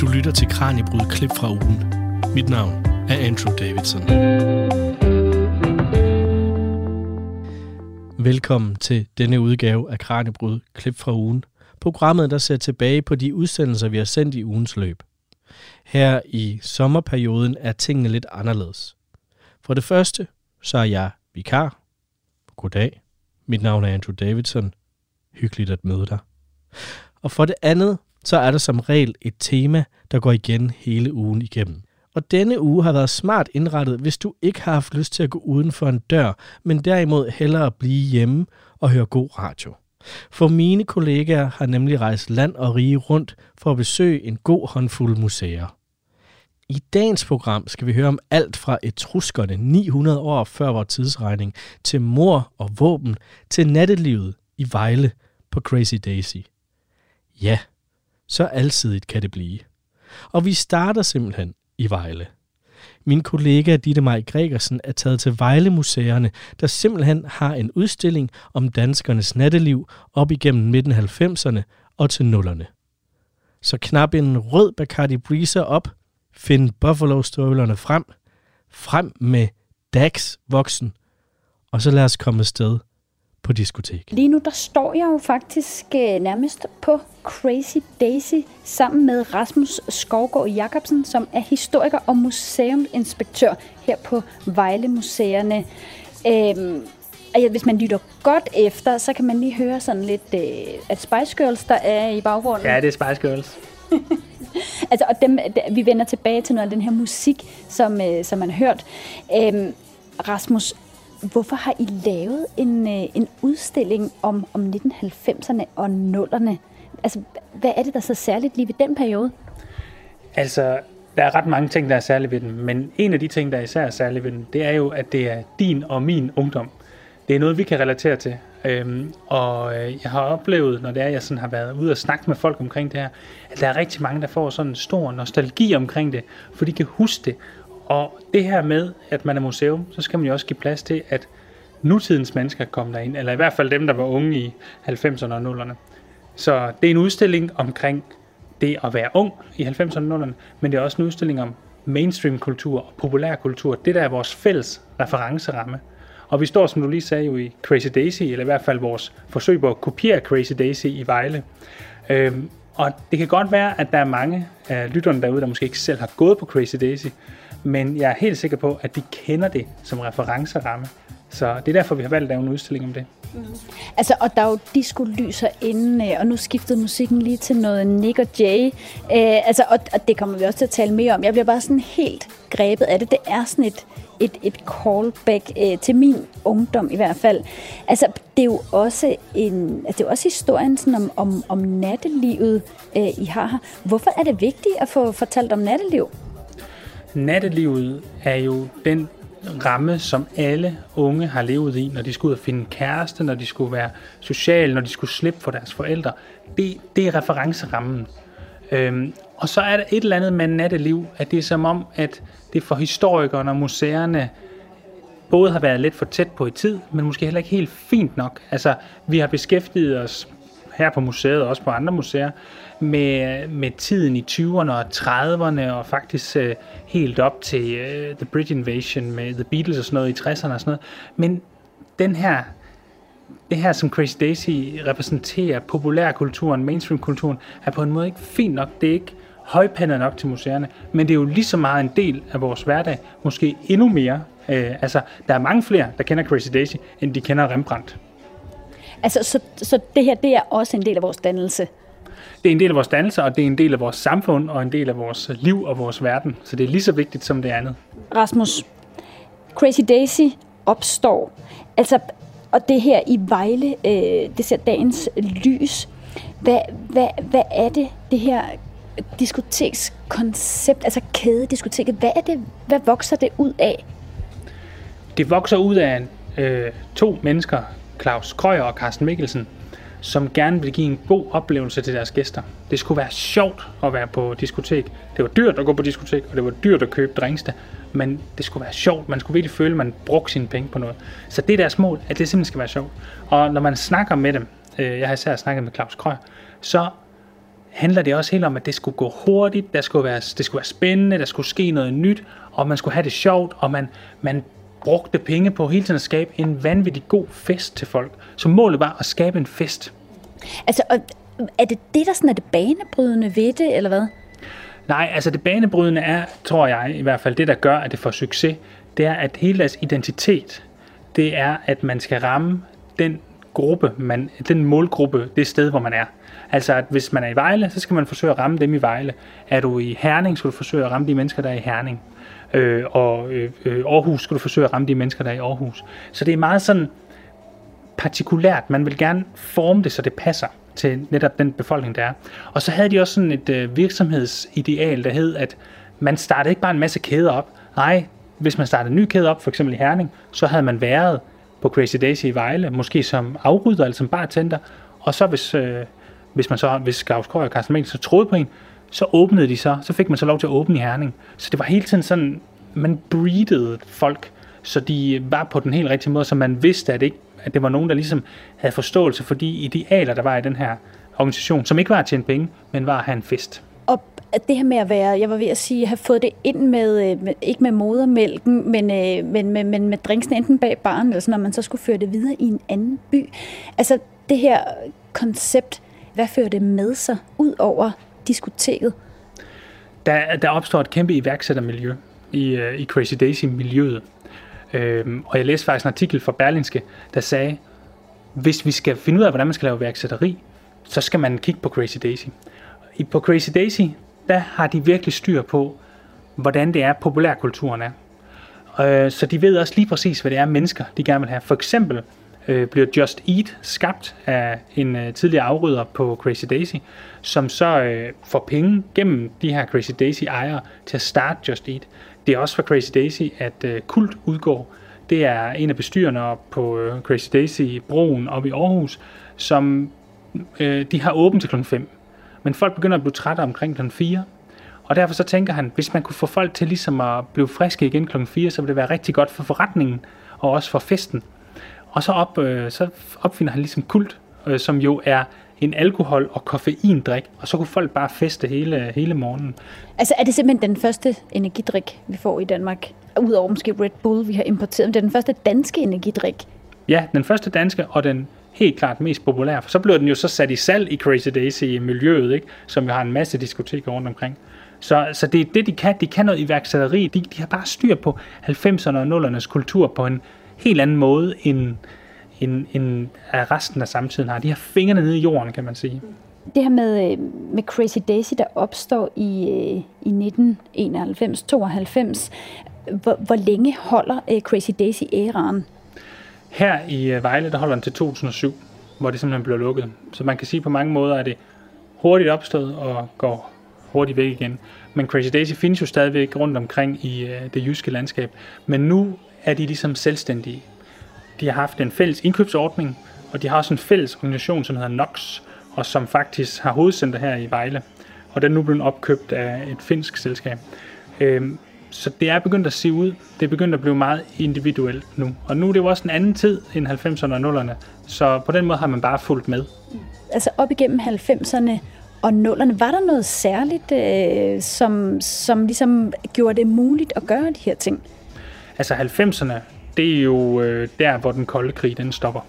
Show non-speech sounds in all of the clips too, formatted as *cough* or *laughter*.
Du lytter til Kranjebrud klip fra ugen. Mit navn er Andrew Davidson. Velkommen til denne udgave af Kranjebrud klip fra ugen. Programmet, der ser tilbage på de udsendelser, vi har sendt i ugens løb. Her i sommerperioden er tingene lidt anderledes. For det første, så er jeg vikar. Goddag. Mit navn er Andrew Davidson. Hyggeligt at møde dig. Og for det andet, så er der som regel et tema, der går igen hele ugen igennem. Og denne uge har været smart indrettet, hvis du ikke har haft lyst til at gå uden for en dør, men derimod hellere blive hjemme og høre god radio. For mine kollegaer har nemlig rejst land og rige rundt for at besøge en god håndfuld museer. I dagens program skal vi høre om alt fra etruskerne 900 år før vores tidsregning, til mor og våben, til nattelivet i Vejle på Crazy Daisy. Ja, så alsidigt kan det blive. Og vi starter simpelthen i Vejle. Min kollega Ditte Maj Gregersen er taget til Vejle Museerne, der simpelthen har en udstilling om danskernes natteliv op igennem midten 90'erne og til nullerne. Så knap en rød Bacardi Breezer op, find Buffalo-støvlerne frem, frem med Dax voksen, og så lad os komme afsted på diskotek. Lige nu der står jeg jo faktisk øh, nærmest på Crazy Daisy sammen med Rasmus Skovgaard Jacobsen, som er historiker og museuminspektør her på Vejle Museerne. Øhm, og hvis man lytter godt efter, så kan man lige høre sådan lidt, øh, at Spice Girls, der er i baggrunden. Ja, det er Spice Girls. *laughs* altså, og dem, vi vender tilbage til noget af den her musik, som, øh, som man har hørt. Øhm, Rasmus, hvorfor har I lavet en, øh, en udstilling om, om 1990'erne og 0'erne? Altså, hvad er det, der er så særligt lige ved den periode? Altså, der er ret mange ting, der er særligt ved den, men en af de ting, der er især særligt ved den, det er jo, at det er din og min ungdom. Det er noget, vi kan relatere til. Øhm, og øh, jeg har oplevet, når det er, jeg sådan har været ude og snakke med folk omkring det her, at der er rigtig mange, der får sådan en stor nostalgi omkring det, for de kan huske det. Og det her med, at man er museum, så skal man jo også give plads til, at nutidens mennesker kommer derind, eller i hvert fald dem, der var unge i 90'erne og 0'erne. Så det er en udstilling omkring det at være ung i 90'erne og 0'erne, men det er også en udstilling om mainstream kultur og populærkultur. Det der er vores fælles referenceramme. Og vi står, som du lige sagde, jo i Crazy Daisy, eller i hvert fald vores forsøg på at kopiere Crazy Daisy i Vejle. Øhm, og det kan godt være, at der er mange af lytterne derude, der måske ikke selv har gået på Crazy Daisy, men jeg er helt sikker på, at de kender det som referenceramme. Så det er derfor, vi har valgt at lave en udstilling om det. Mm. Altså, og der er jo disco-lyser inden, øh, og nu skiftede musikken lige til noget Nick og Jay. Øh, altså, og, og det kommer vi også til at tale mere om. Jeg bliver bare sådan helt grebet af det. Det er sådan et, et, et callback øh, til min ungdom i hvert fald. Altså, det er jo også, en, altså, det er jo også historien sådan om, om, om nattelivet, øh, I har her. Hvorfor er det vigtigt at få fortalt om natteliv? Nattelivet er jo den ramme, som alle unge har levet i, når de skulle ud og finde kæreste, når de skulle være sociale, når de skulle slippe for deres forældre. Det, det er referencerammen. Øhm, og så er der et eller andet med natteliv, at det er som om, at det for historikerne og museerne både har været lidt for tæt på i tid, men måske heller ikke helt fint nok. Altså, vi har beskæftiget os her på museet og også på andre museer med, med tiden i 20'erne og 30'erne og faktisk øh, helt op til øh, The Bridge Invasion med The Beatles og sådan noget i 60'erne og sådan noget. Men den her, det her, som Crazy Daisy repræsenterer, populærkulturen, mainstream-kulturen, er på en måde ikke fint nok. Det er ikke højpandet nok til museerne, men det er jo lige så meget en del af vores hverdag, måske endnu mere. Øh, altså, der er mange flere, der kender Crazy Daisy, end de kender Rembrandt. Altså, så, så det her, det er også en del af vores dannelse? Det er en del af vores dannelse, og det er en del af vores samfund, og en del af vores liv og vores verden. Så det er lige så vigtigt som det andet. Rasmus, Crazy Daisy opstår. Altså, og det her i Vejle, øh, det ser dagens lys. Hvad, hvad, hvad er det, det her diskotekskoncept, altså kædediskoteket, hvad er det, hvad vokser det ud af? Det vokser ud af øh, to mennesker, Claus Krøyer og Carsten Mikkelsen, som gerne vil give en god oplevelse til deres gæster. Det skulle være sjovt at være på diskotek. Det var dyrt at gå på diskotek, og det var dyrt at købe drinks men det skulle være sjovt. Man skulle virkelig føle, at man brugte sine penge på noget. Så det er deres mål, at det simpelthen skal være sjovt. Og når man snakker med dem, øh, jeg har især snakket med Claus Krøyer, så handler det også helt om, at det skulle gå hurtigt, der skulle være, det skulle være spændende, der skulle ske noget nyt, og man skulle have det sjovt, og man, man brugte penge på hele tiden at skabe en vanvittig god fest til folk. Så målet var at skabe en fest. Altså, og er det det, der sådan er det banebrydende ved det, eller hvad? Nej, altså det banebrydende er, tror jeg i hvert fald, det der gør, at det får succes, det er, at hele deres identitet, det er, at man skal ramme den gruppe, man, den målgruppe, det sted, hvor man er. Altså, at hvis man er i Vejle, så skal man forsøge at ramme dem i Vejle. Er du i Herning, skal du forsøge at ramme de mennesker, der er i Herning. Øh, og øh, øh, Aarhus skal du forsøge at ramme de mennesker, der er i Aarhus. Så det er meget sådan partikulært. Man vil gerne forme det, så det passer til netop den befolkning, der er. Og så havde de også sådan et øh, virksomhedsideal, der hed, at man startede ikke bare en masse kæder op. Nej, hvis man startede en ny kæde op, for eksempel i Herning, så havde man været på Crazy Daisy i Vejle, måske som afrydder eller som bartender, og så hvis, øh, hvis man så, hvis Gavs og Carsten Mikkel så troede på en, så åbnede de så, så fik man så lov til at åbne i Herning. Så det var hele tiden sådan, man breedede folk, så de var på den helt rigtige måde, så man vidste, at, ikke, at det var nogen, der ligesom havde forståelse for de idealer, der var i den her organisation, som ikke var at tjene penge, men var at have en fest. Og det her med at være, jeg var ved at sige, have fået det ind med, øh, med ikke med modermælken, men, men, men, men med drinksen enten bag barn, eller sådan, når man så skulle føre det videre i en anden by. Altså det her koncept, hvad fører det med sig ud over diskoteket? Der, der opstår et kæmpe iværksættermiljø i, øh, i Crazy Daisy-miljøet. Øhm, og jeg læste faktisk en artikel fra Berlinske, der sagde, hvis vi skal finde ud af, hvordan man skal lave iværksætteri, så skal man kigge på Crazy Daisy. I, på Crazy Daisy, der har de virkelig styr på, hvordan det er, populærkulturen er. Øh, så de ved også lige præcis, hvad det er, mennesker de gerne vil have. For eksempel øh, bliver Just Eat skabt af en øh, tidligere afrydder på Crazy Daisy, som så øh, får penge gennem de her Crazy Daisy-ejere til at starte Just Eat. Det er også for Crazy Daisy, at øh, Kult udgår. Det er en af bestyrerne på øh, Crazy Daisy-broen oppe i Aarhus, som øh, de har åbent til kl. 5. Men folk begynder at blive trætte omkring kl. 4. Og derfor så tænker han, hvis man kunne få folk til ligesom at blive friske igen kl. 4, så ville det være rigtig godt for forretningen og også for festen. Og så, op, øh, så opfinder han ligesom kult, øh, som jo er en alkohol- og koffeindrik, og så kunne folk bare feste hele, hele morgenen. Altså er det simpelthen den første energidrik, vi får i Danmark? Udover måske Red Bull, vi har importeret, det er den første danske energidrik. Ja, den første danske, og den helt klart mest populære, for så blev den jo så sat i salg i Crazy Daisy-miljøet, ikke? som vi har en masse diskoteker rundt omkring. Så, så det er det, de kan. De kan noget iværksætteri. De, de har bare styr på 90'erne og 0'ernes kultur på en helt anden måde, end, end, end resten af samtiden har. De har fingrene nede i jorden, kan man sige. Det her med, øh, med Crazy Daisy, der opstår i, øh, i 1991-92, hvor, hvor længe holder øh, Crazy Daisy-æraen? Her i Vejle, der holder den til 2007, hvor det simpelthen blev lukket. Så man kan sige på mange måder, at det hurtigt opstået og går hurtigt væk igen. Men Crazy Daisy findes jo stadigvæk rundt omkring i det jyske landskab. Men nu er de ligesom selvstændige. De har haft en fælles indkøbsordning, og de har også en fælles organisation, som hedder NOX, og som faktisk har hovedcenter her i Vejle. Og den er nu blevet opkøbt af et finsk selskab. Øhm, så det er begyndt at se ud. Det er begyndt at blive meget individuelt nu. Og nu er det jo også en anden tid end 90'erne og 0'erne. Så på den måde har man bare fulgt med. Altså op igennem 90'erne og 0'erne, var der noget særligt, øh, som, som ligesom gjorde det muligt at gøre de her ting? Altså 90'erne, det er jo øh, der, hvor den kolde krig den stopper.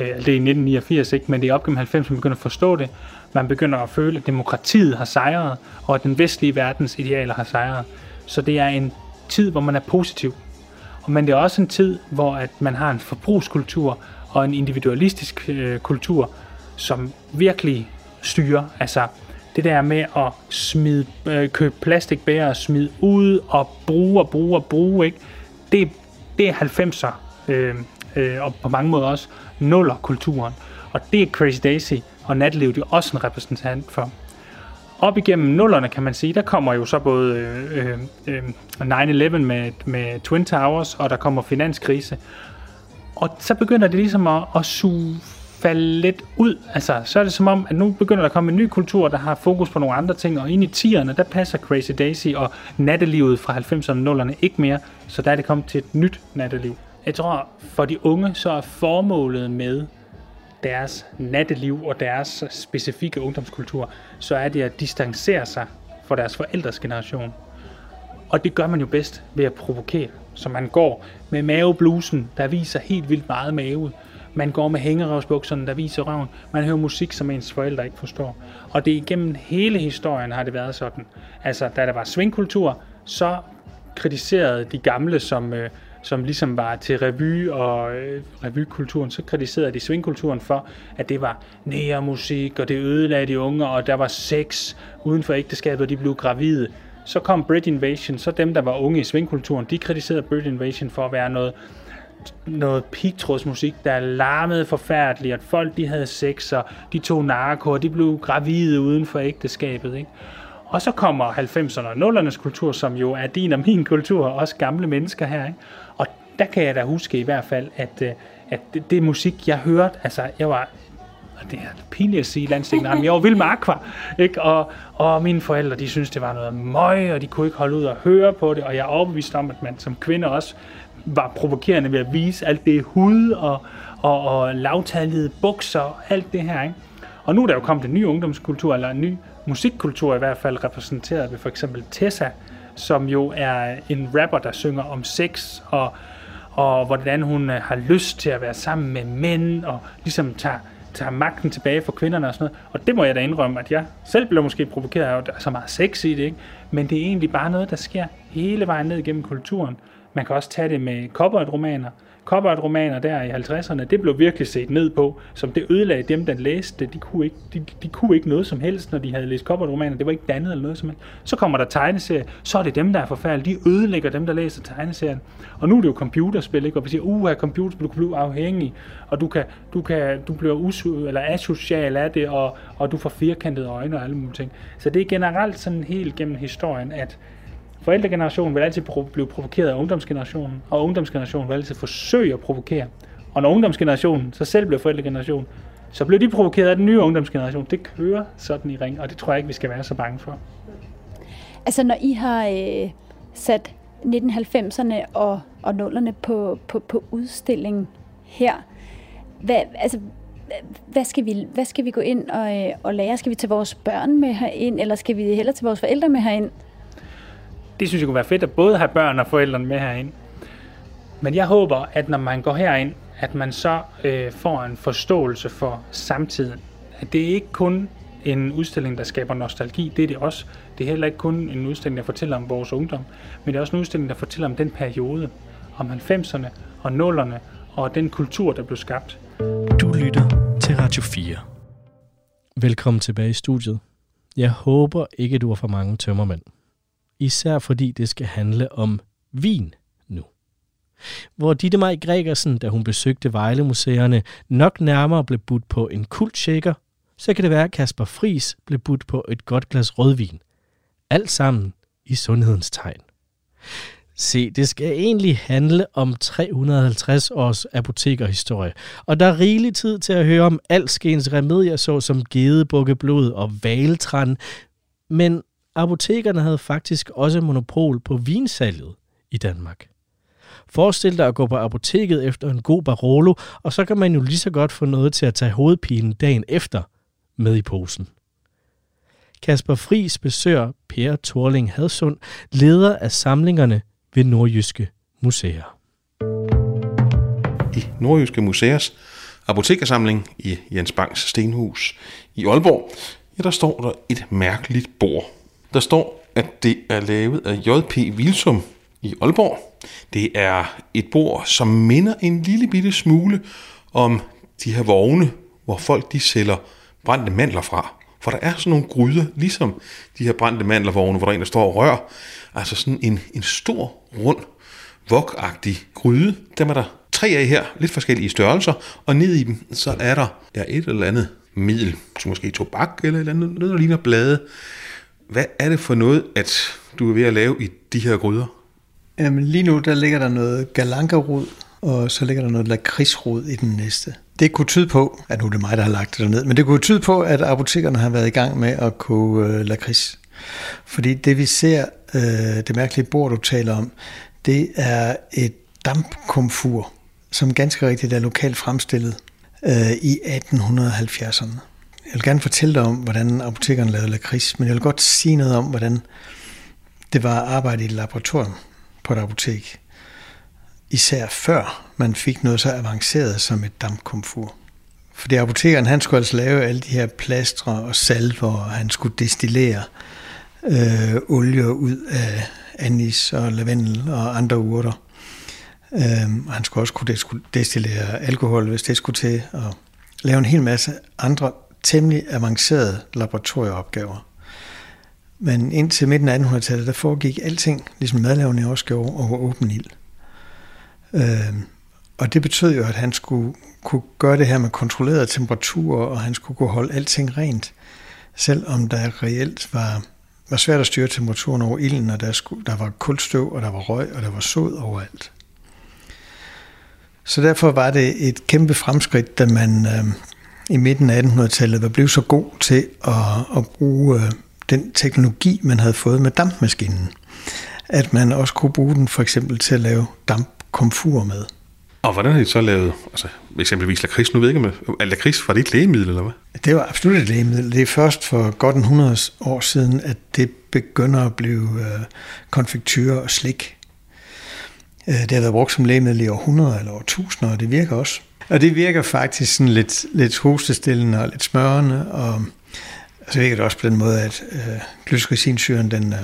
Øh, altså, det er i 1989, ikke? men det er op gennem 90'erne, man begynder at forstå det. Man begynder at føle, at demokratiet har sejret, og at den vestlige verdens idealer har sejret. Så det er en tid, hvor man er positiv. Og men det er også en tid, hvor at man har en forbrugskultur og en individualistisk øh, kultur, som virkelig styrer. Altså det der med at smide, øh, købe plastikbæger og smide ud og bruge og bruge og bruge, ikke? Det, det er 90'er, øh, øh, og på mange måder også nuller kulturen. Og det er Crazy Daisy og natlivet jo også en repræsentant for. Op igennem nullerne, kan man sige, der kommer jo så både øh, øh, øh 9-11 med, med Twin Towers, og der kommer finanskrise. Og så begynder det ligesom at, at suge falde lidt ud. Altså, så er det som om, at nu begynder der at komme en ny kultur, der har fokus på nogle andre ting, og ind i 10'erne, der passer Crazy Daisy og nattelivet fra 90'erne og 0'erne ikke mere, så der er det kommet til et nyt natteliv. Jeg tror, for de unge, så er formålet med deres natteliv og deres specifikke ungdomskultur, så er det at distancere sig fra deres forældres generation. Og det gør man jo bedst ved at provokere. Så man går med maveblusen, der viser helt vildt meget mave. Man går med hængerøvsbukserne, der viser røven. Man hører musik, som ens forældre ikke forstår. Og det igennem hele historien har det været sådan. Altså, da der var svingkultur, så kritiserede de gamle, som, øh, som ligesom var til revy og øh, revykulturen, så kritiserede de svingkulturen for, at det var musik, og det ødelagde de unge, og der var sex uden for ægteskabet, og de blev gravide. Så kom Brit Invasion, så dem, der var unge i svingkulturen, de kritiserede Brit Invasion for at være noget, noget pigtrådsmusik, der larmede forfærdeligt, at folk de havde sex, og de tog narko, og de blev gravide uden for ægteskabet. Ikke? Og så kommer 90'erne og 0'ernes kultur, som jo er din og min kultur, og også gamle mennesker her. Ikke? Og der kan jeg da huske i hvert fald, at, øh, at det, det musik, jeg hørte, altså jeg var og det er pinligt at sige landstækkende, men jeg var vild med Aqua, ikke? Og, og mine forældre, de synes det var noget møg, og de kunne ikke holde ud og høre på det, og jeg er overbevist om, at man som kvinde også var provokerende ved at vise alt det hud og, og, og lavtallede bukser og alt det her, ikke? Og nu er der jo kommet en ny ungdomskultur, eller en ny musikkultur i hvert fald, repræsenteret ved for eksempel Tessa, som jo er en rapper, der synger om sex og, og hvordan hun øh, har lyst til at være sammen med mænd og ligesom tager tager magten tilbage for kvinderne og sådan noget. Og det må jeg da indrømme, at jeg selv blev måske provokeret af, at der er så meget sex i det, ikke? Men det er egentlig bare noget, der sker hele vejen ned igennem kulturen. Man kan også tage det med cowboy-romaner. Cowboy-romaner der i 50'erne, det blev virkelig set ned på, som det ødelagde dem, der læste det. De kunne ikke, de, de kunne ikke noget som helst, når de havde læst cowboy-romaner. Det var ikke dannet eller noget som helst. Så kommer der tegneserier, så er det dem, der er forfærdelige. De ødelægger dem, der læser tegneserien. Og nu er det jo computerspil, ikke? og vi siger, uh, her computerspil, du kan blive afhængig, og du, kan, du, kan, du bliver usu, eller asocial af det, og, og du får firkantede øjne og alle mulige ting. Så det er generelt sådan helt gennem historien, at Forældregenerationen vil altid blive provokeret af ungdomsgenerationen, og ungdomsgenerationen vil altid forsøge at provokere. Og når ungdomsgenerationen så selv bliver forældregenerationen, så bliver de provokeret af den nye ungdomsgeneration. Det kører sådan i ring, og det tror jeg ikke, vi skal være så bange for. Altså når I har øh, sat 1990'erne og, og 0'erne på, på, på udstilling her, hvad, altså, hvad skal, vi, hvad skal vi gå ind og, øh, og lære? Skal vi tage vores børn med herind, eller skal vi hellere tage vores forældre med herind? Det synes jeg kunne være fedt at både have børn og forældrene med herind. Men jeg håber, at når man går herind, at man så øh, får en forståelse for samtiden. At det er ikke kun en udstilling, der skaber nostalgi, det er det også. Det er heller ikke kun en udstilling, der fortæller om vores ungdom, men det er også en udstilling, der fortæller om den periode, om 90'erne og 0'erne og den kultur, der blev skabt. Du lytter til Radio 4. Velkommen tilbage i studiet. Jeg håber ikke, du har for mange tømmermænd især fordi det skal handle om vin nu. Hvor Ditte Maj Gregersen, da hun besøgte Vejlemuseerne, nok nærmere blev budt på en kultshaker, så kan det være, at Kasper Fris blev budt på et godt glas rødvin. Alt sammen i sundhedens tegn. Se, det skal egentlig handle om 350 års apotekerhistorie, og der er rigelig tid til at høre om alskens remedier, såsom gedebukkeblod og valtran, men apotekerne havde faktisk også monopol på vinsalget i Danmark. Forestil dig at gå på apoteket efter en god Barolo, og så kan man jo lige så godt få noget til at tage hovedpinen dagen efter med i posen. Kasper Fris besøger Per Thorling Hadsund, leder af samlingerne ved Nordjyske Museer. I Nordjyske Museers apotekersamling i Jens Bangs Stenhus i Aalborg, ja, der står der et mærkeligt bord der står, at det er lavet af J.P. Wilsum i Aalborg. Det er et bord, som minder en lille bitte smule om de her vogne, hvor folk de sælger brændte mandler fra. For der er sådan nogle gryder, ligesom de her brændte mandlervogne, hvor der en, der står og rør. Altså sådan en, en stor, rund, vokagtig gryde. Dem er der tre af her, lidt forskellige størrelser, og ned i dem, så er der ja, et eller andet middel, som måske tobak eller, eller andet, noget, der ligner blade. Hvad er det for noget, at du er ved at lave i de her gryder? Jamen lige nu, der ligger der noget galankerod, og så ligger der noget lakridsrod i den næste. Det kunne tyde på, at nu er det mig, der har lagt det ned, men det kunne tyde på, at apotekerne har været i gang med at koge øh, lakrids. Fordi det vi ser, øh, det mærkelige bord, du taler om, det er et dampkomfur, som ganske rigtigt er lokalt fremstillet øh, i 1870'erne. Jeg vil gerne fortælle dig om, hvordan apotekerne lavede lakrids, men jeg vil godt sige noget om, hvordan det var at arbejde i et laboratorium på et apotek. Især før man fik noget så avanceret som et dampkomfur. Fordi apotekeren han skulle altså lave alle de her plastre og salver, og han skulle destillere øh, olie ud af anis og lavendel og andre urter. Øh, og han skulle også kunne destillere alkohol, hvis det skulle til, og lave en hel masse andre temmelig avancerede laboratorieopgaver. Men indtil midten af 1800-tallet, der foregik alting, ligesom madlavning også gjorde, over åben ild. Øh, og det betød jo, at han skulle kunne gøre det her med kontrollerede temperaturer, og han skulle kunne holde alting rent, selvom der reelt var, var svært at styre temperaturen over ilden, og der, skulle, der var kulstøv, og der var røg, og der var sod overalt. Så derfor var det et kæmpe fremskridt, da man øh, i midten af 1800-tallet var blevet så god til at, at bruge øh, den teknologi, man havde fået med dampmaskinen. At man også kunne bruge den for eksempel til at lave dampkomfur med. Og hvordan har de så lavet, altså eksempelvis lakrids? Nu ved jeg ikke, om lakrids var det et lægemiddel, eller hvad? Det var absolut et lægemiddel. Det er først for godt en 100 år siden, at det begynder at blive øh, konfektyr og slik. Øh, det har været brugt som lægemiddel i århundreder eller årtusinder, og det virker også. Og det virker faktisk sådan lidt, lidt hostestillende og lidt smørende, og så virker det også på den måde, at øh, glycericinsyren den øh,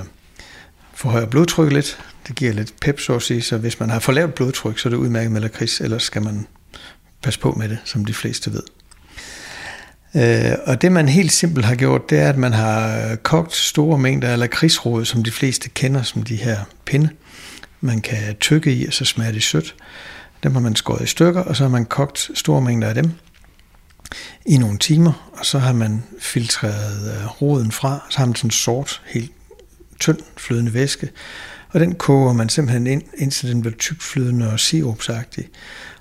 forhøjer blodtrykket lidt. Det giver lidt pep, så at sige. Så hvis man har for lavt blodtryk, så er det udmærket med lakrids, ellers skal man passe på med det, som de fleste ved. Øh, og det man helt simpelt har gjort, det er, at man har øh, kogt store mængder af lakridsrod, som de fleste kender som de her pinde. Man kan tykke i, og så smager det sødt. Dem har man skåret i stykker, og så har man kogt store mængder af dem i nogle timer, og så har man filtreret øh, roden fra, så har man sådan sort, helt tynd flydende væske, og den koger man simpelthen ind, indtil den bliver tykflydende og sirupsagtig.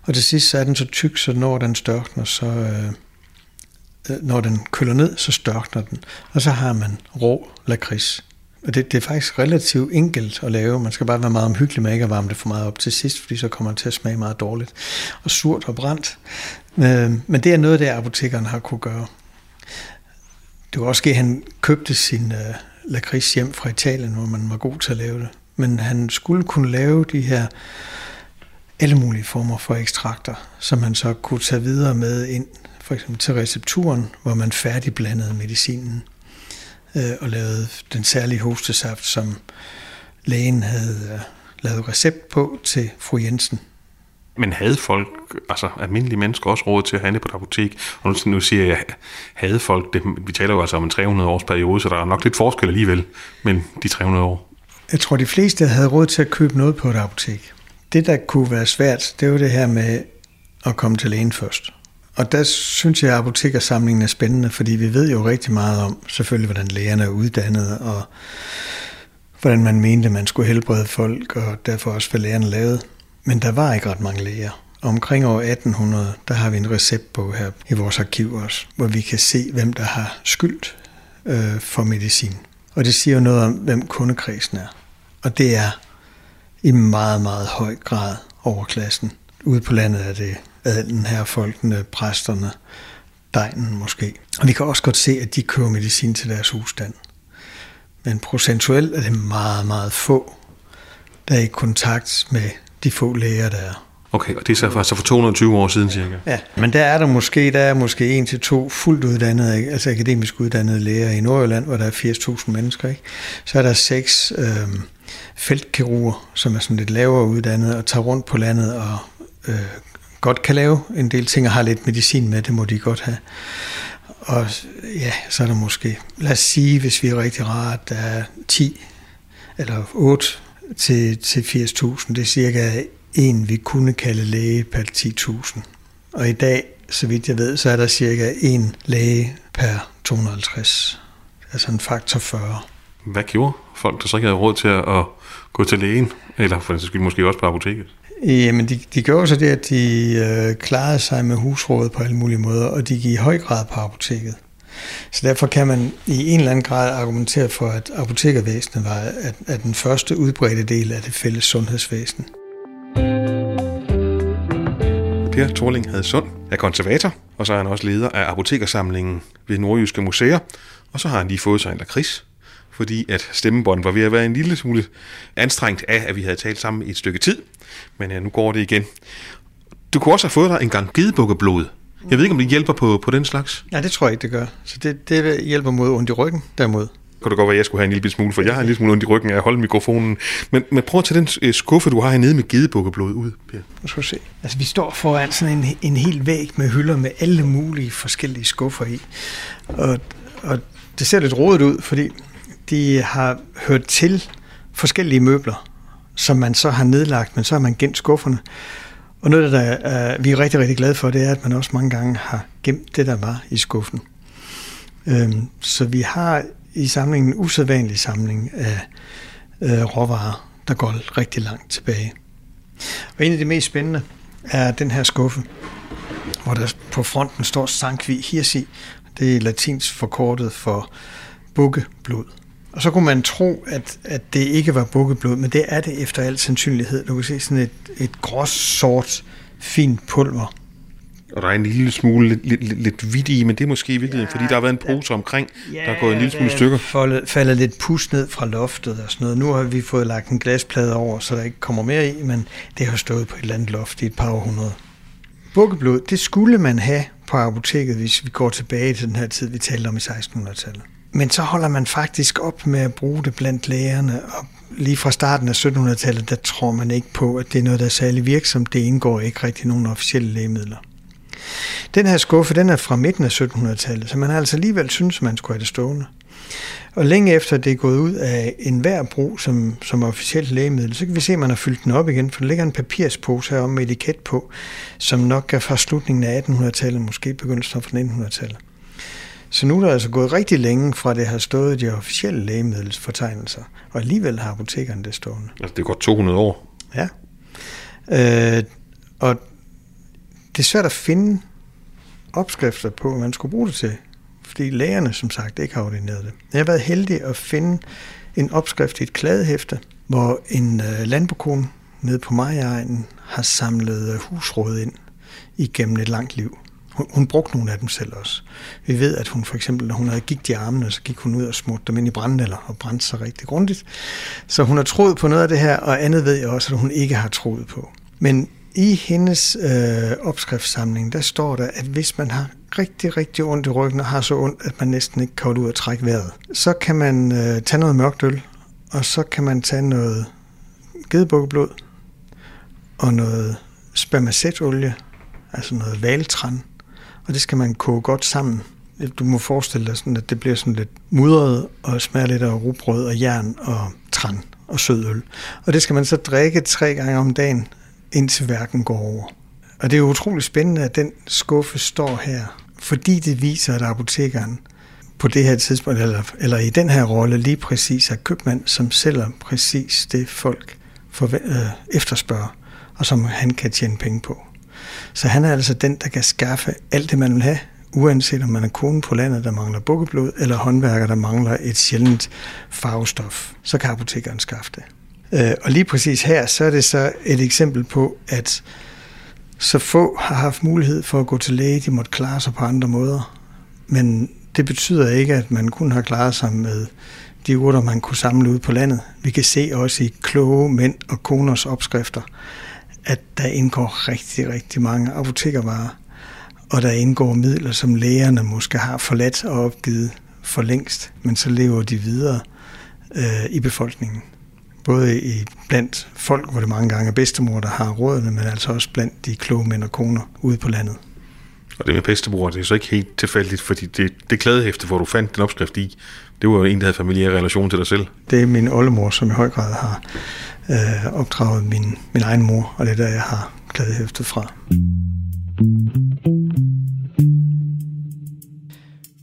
Og til sidst så er den så tyk, så når den størkner, så øh, øh når den køler ned, så størkner den. Og så har man rå lakrids. Og det, det er faktisk relativt enkelt at lave. Man skal bare være meget omhyggelig med ikke at varme det for meget op til sidst, fordi så kommer det til at smage meget dårligt. Og surt og brændt. Øh, men det er noget, det apotekeren har kunne gøre. Det var også at han købte sin øh, lakrids hjem fra Italien, hvor man var god til at lave det. Men han skulle kunne lave de her alle mulige former for ekstrakter, som man så kunne tage videre med ind, for eksempel til recepturen, hvor man færdigblandede medicinen øh, og lavede den særlige hostesaft, som lægen havde øh, lavet recept på til fru Jensen. Men havde folk, altså almindelige mennesker, også råd til at handle på et apotek? Og nu, nu siger jeg, havde folk det? Vi taler jo altså om en 300 års periode, så der er nok lidt forskel alligevel mellem de 300 år. Jeg tror, de fleste havde råd til at købe noget på et apotek. Det, der kunne være svært, det var det her med at komme til lægen først. Og der synes jeg, at apotekersamlingen er spændende, fordi vi ved jo rigtig meget om, selvfølgelig, hvordan lægerne er uddannet, og hvordan man mente, man skulle helbrede folk, og derfor også, hvad lægerne lavede. Men der var ikke ret mange læger. Omkring år 1800, der har vi en receptbog her i vores arkiv også, hvor vi kan se, hvem der har skyldt øh, for medicin. Og det siger jo noget om, hvem kundekredsen er. Og det er i meget, meget høj grad overklassen. Ude på landet er det adelen, folkene, præsterne, degnen måske. Og vi kan også godt se, at de køber medicin til deres husstand. Men procentuelt er det meget, meget få, der er i kontakt med de få læger, der er. Okay, og det er så for, så for 220 år siden cirka? Ja, men der er der måske, der er måske en til to fuldt uddannede, altså akademisk uddannede læger i Nordjylland, hvor der er 80.000 mennesker. Ikke? Så er der seks øh, feltkirurger, som er sådan lidt lavere uddannede og tager rundt på landet og øh, godt kan lave en del ting og har lidt medicin med, det må de godt have. Og ja, så er der måske, lad os sige, hvis vi er rigtig rart, der er 10 eller 8 til, til 80.000. Det er cirka en, vi kunne kalde læge per 10.000. Og i dag, så vidt jeg ved, så er der cirka en læge per 250. Altså en faktor 40. Hvad gjorde folk, der så ikke havde råd til at gå til lægen? Eller for den skyld måske også på apoteket? Øh, Jamen, de, de gjorde så det, at de øh, klarede sig med husrådet på alle mulige måder, og de gik i høj grad på apoteket. Så derfor kan man i en eller anden grad argumentere for, at apotekervæsenet var at, at den første udbredte del af det fælles sundhedsvæsen. Per Thorling havde sund er konservator, og så er han også leder af apotekersamlingen ved Nordjyske Museer, og så har han lige fået sig en lakrids, fordi at stemmebåndet var ved at være en lille smule anstrengt af, at vi havde talt sammen i et stykke tid. Men ja, nu går det igen. Du kunne også have fået dig en gang gedebukkeblod. Jeg ved ikke, om det hjælper på, på den slags. Ja, det tror jeg ikke, det gør. Så det, det hjælper mod ondt i ryggen, derimod. Kunne det godt være, at jeg skulle have en lille smule, for jeg har en lille smule ondt i ryggen af at holde mikrofonen. Men, men prøv at tage den øh, skuffe, du har hernede med gedebukkeblod ud, Per. Nu skal se. Altså, vi står foran sådan en, en hel væg med hylder med alle mulige forskellige skuffer i. Og, og det ser lidt rodet ud, fordi de har hørt til forskellige møbler, som man så har nedlagt, men så har man gemt skufferne. Og noget, der uh, vi er rigtig, rigtig glade for, det er, at man også mange gange har gemt det, der var i skuffen. Øhm, så vi har i samlingen en usædvanlig samling af øh, råvarer, der går rigtig langt tilbage. Og en af de mest spændende er den her skuffe, hvor der på fronten står Sankvi Hirsi. Det er latinsk forkortet for bukkeblod. Og så kunne man tro, at, at det ikke var bukkeblod, men det er det efter al sandsynlighed. Du kan se sådan et, et grås sort fint pulver. Og der er en lille smule lidt, lidt, lidt hvidt i, men det er måske i virkeligheden, ja, fordi der har været en pose omkring, ja, der er gået en lille smule stykker. Faldet, faldet lidt pus ned fra loftet og sådan noget. Nu har vi fået lagt en glasplade over, så der ikke kommer mere i, men det har stået på et eller andet loft i et par århundreder. Bukkeblod, det skulle man have på apoteket, hvis vi går tilbage til den her tid, vi talte om i 1600-tallet. Men så holder man faktisk op med at bruge det blandt lægerne, og lige fra starten af 1700-tallet, der tror man ikke på, at det er noget, der er særlig virksomt. Det indgår ikke rigtig nogen officielle lægemidler. Den her skuffe, den er fra midten af 1700-tallet, så man har altså alligevel synes, man skulle have det stående. Og længe efter det er gået ud af enhver brug som, som officielt lægemiddel, så kan vi se, at man har fyldt den op igen, for der ligger en papirspose her med etiket på, som nok er fra slutningen af 1800-tallet, måske begyndelsen fra 1900-tallet. Så nu er der altså gået rigtig længe fra det har stået de officielle lægemiddelsfortegnelser, og alligevel har apotekerne det stående. Altså det er godt 200 år. Ja. Øh, og det er svært at finde opskrifter på, hvad man skulle bruge det til, fordi lægerne som sagt ikke har ordineret det. Jeg har været heldig at finde en opskrift i et kladehæfte, hvor en øh, landbokone nede på Majegnen har samlet øh, husråd ind igennem et langt liv. Hun, hun brugte nogle af dem selv også. Vi ved, at hun for eksempel, når hun havde gigt i armene, så gik hun ud og smurte dem ind i brændeller og brændte sig rigtig grundigt. Så hun har troet på noget af det her, og andet ved jeg også, at hun ikke har troet på. Men i hendes øh, opskriftssamling, der står der, at hvis man har rigtig, rigtig ondt i ryggen og har så ondt, at man næsten ikke kan ud og trække vejret, så kan man øh, tage noget mørkt øl, og så kan man tage noget gedebukkeblod og noget spermacetolie, altså noget valtran, og det skal man koge godt sammen. Du må forestille dig sådan, at det bliver sådan lidt mudret og smager lidt af rugbrød og jern og tran og sødøl. Og det skal man så drikke tre gange om dagen, indtil værken går over. Og det er utroligt utrolig spændende, at den skuffe står her, fordi det viser, at apotekeren på det her tidspunkt, eller, eller i den her rolle, lige præcis er købmand, som sælger præcis det, folk for, øh, efterspørger, og som han kan tjene penge på. Så han er altså den, der kan skaffe alt det, man vil have, uanset om man er kone på landet, der mangler bukkeblod, eller håndværker, der mangler et sjældent farvestof, så kan apotekeren skaffe det. Øh, og lige præcis her, så er det så et eksempel på, at så få har haft mulighed for at gå til læge, de måtte klare sig på andre måder. Men det betyder ikke, at man kun har klaret sig med de urter, man kunne samle ud på landet. Vi kan se også i kloge mænd og koners opskrifter, at der indgår rigtig, rigtig mange apotekervarer, og der indgår midler, som lægerne måske har forladt og opgivet for længst, men så lever de videre øh, i befolkningen. Både i, blandt folk, hvor det mange gange er bedstemor, der har rådene, men altså også blandt de kloge mænd og koner ude på landet. Og det med bedstemor, det er så ikke helt tilfældigt, fordi det, det kladehæfte, hvor du fandt den opskrift i, det var jo en, der havde familiær relation til dig selv. Det er min oldemor, som i høj grad har øh, opdraget min, min egen mor, og det er der, jeg har kladehæftet fra.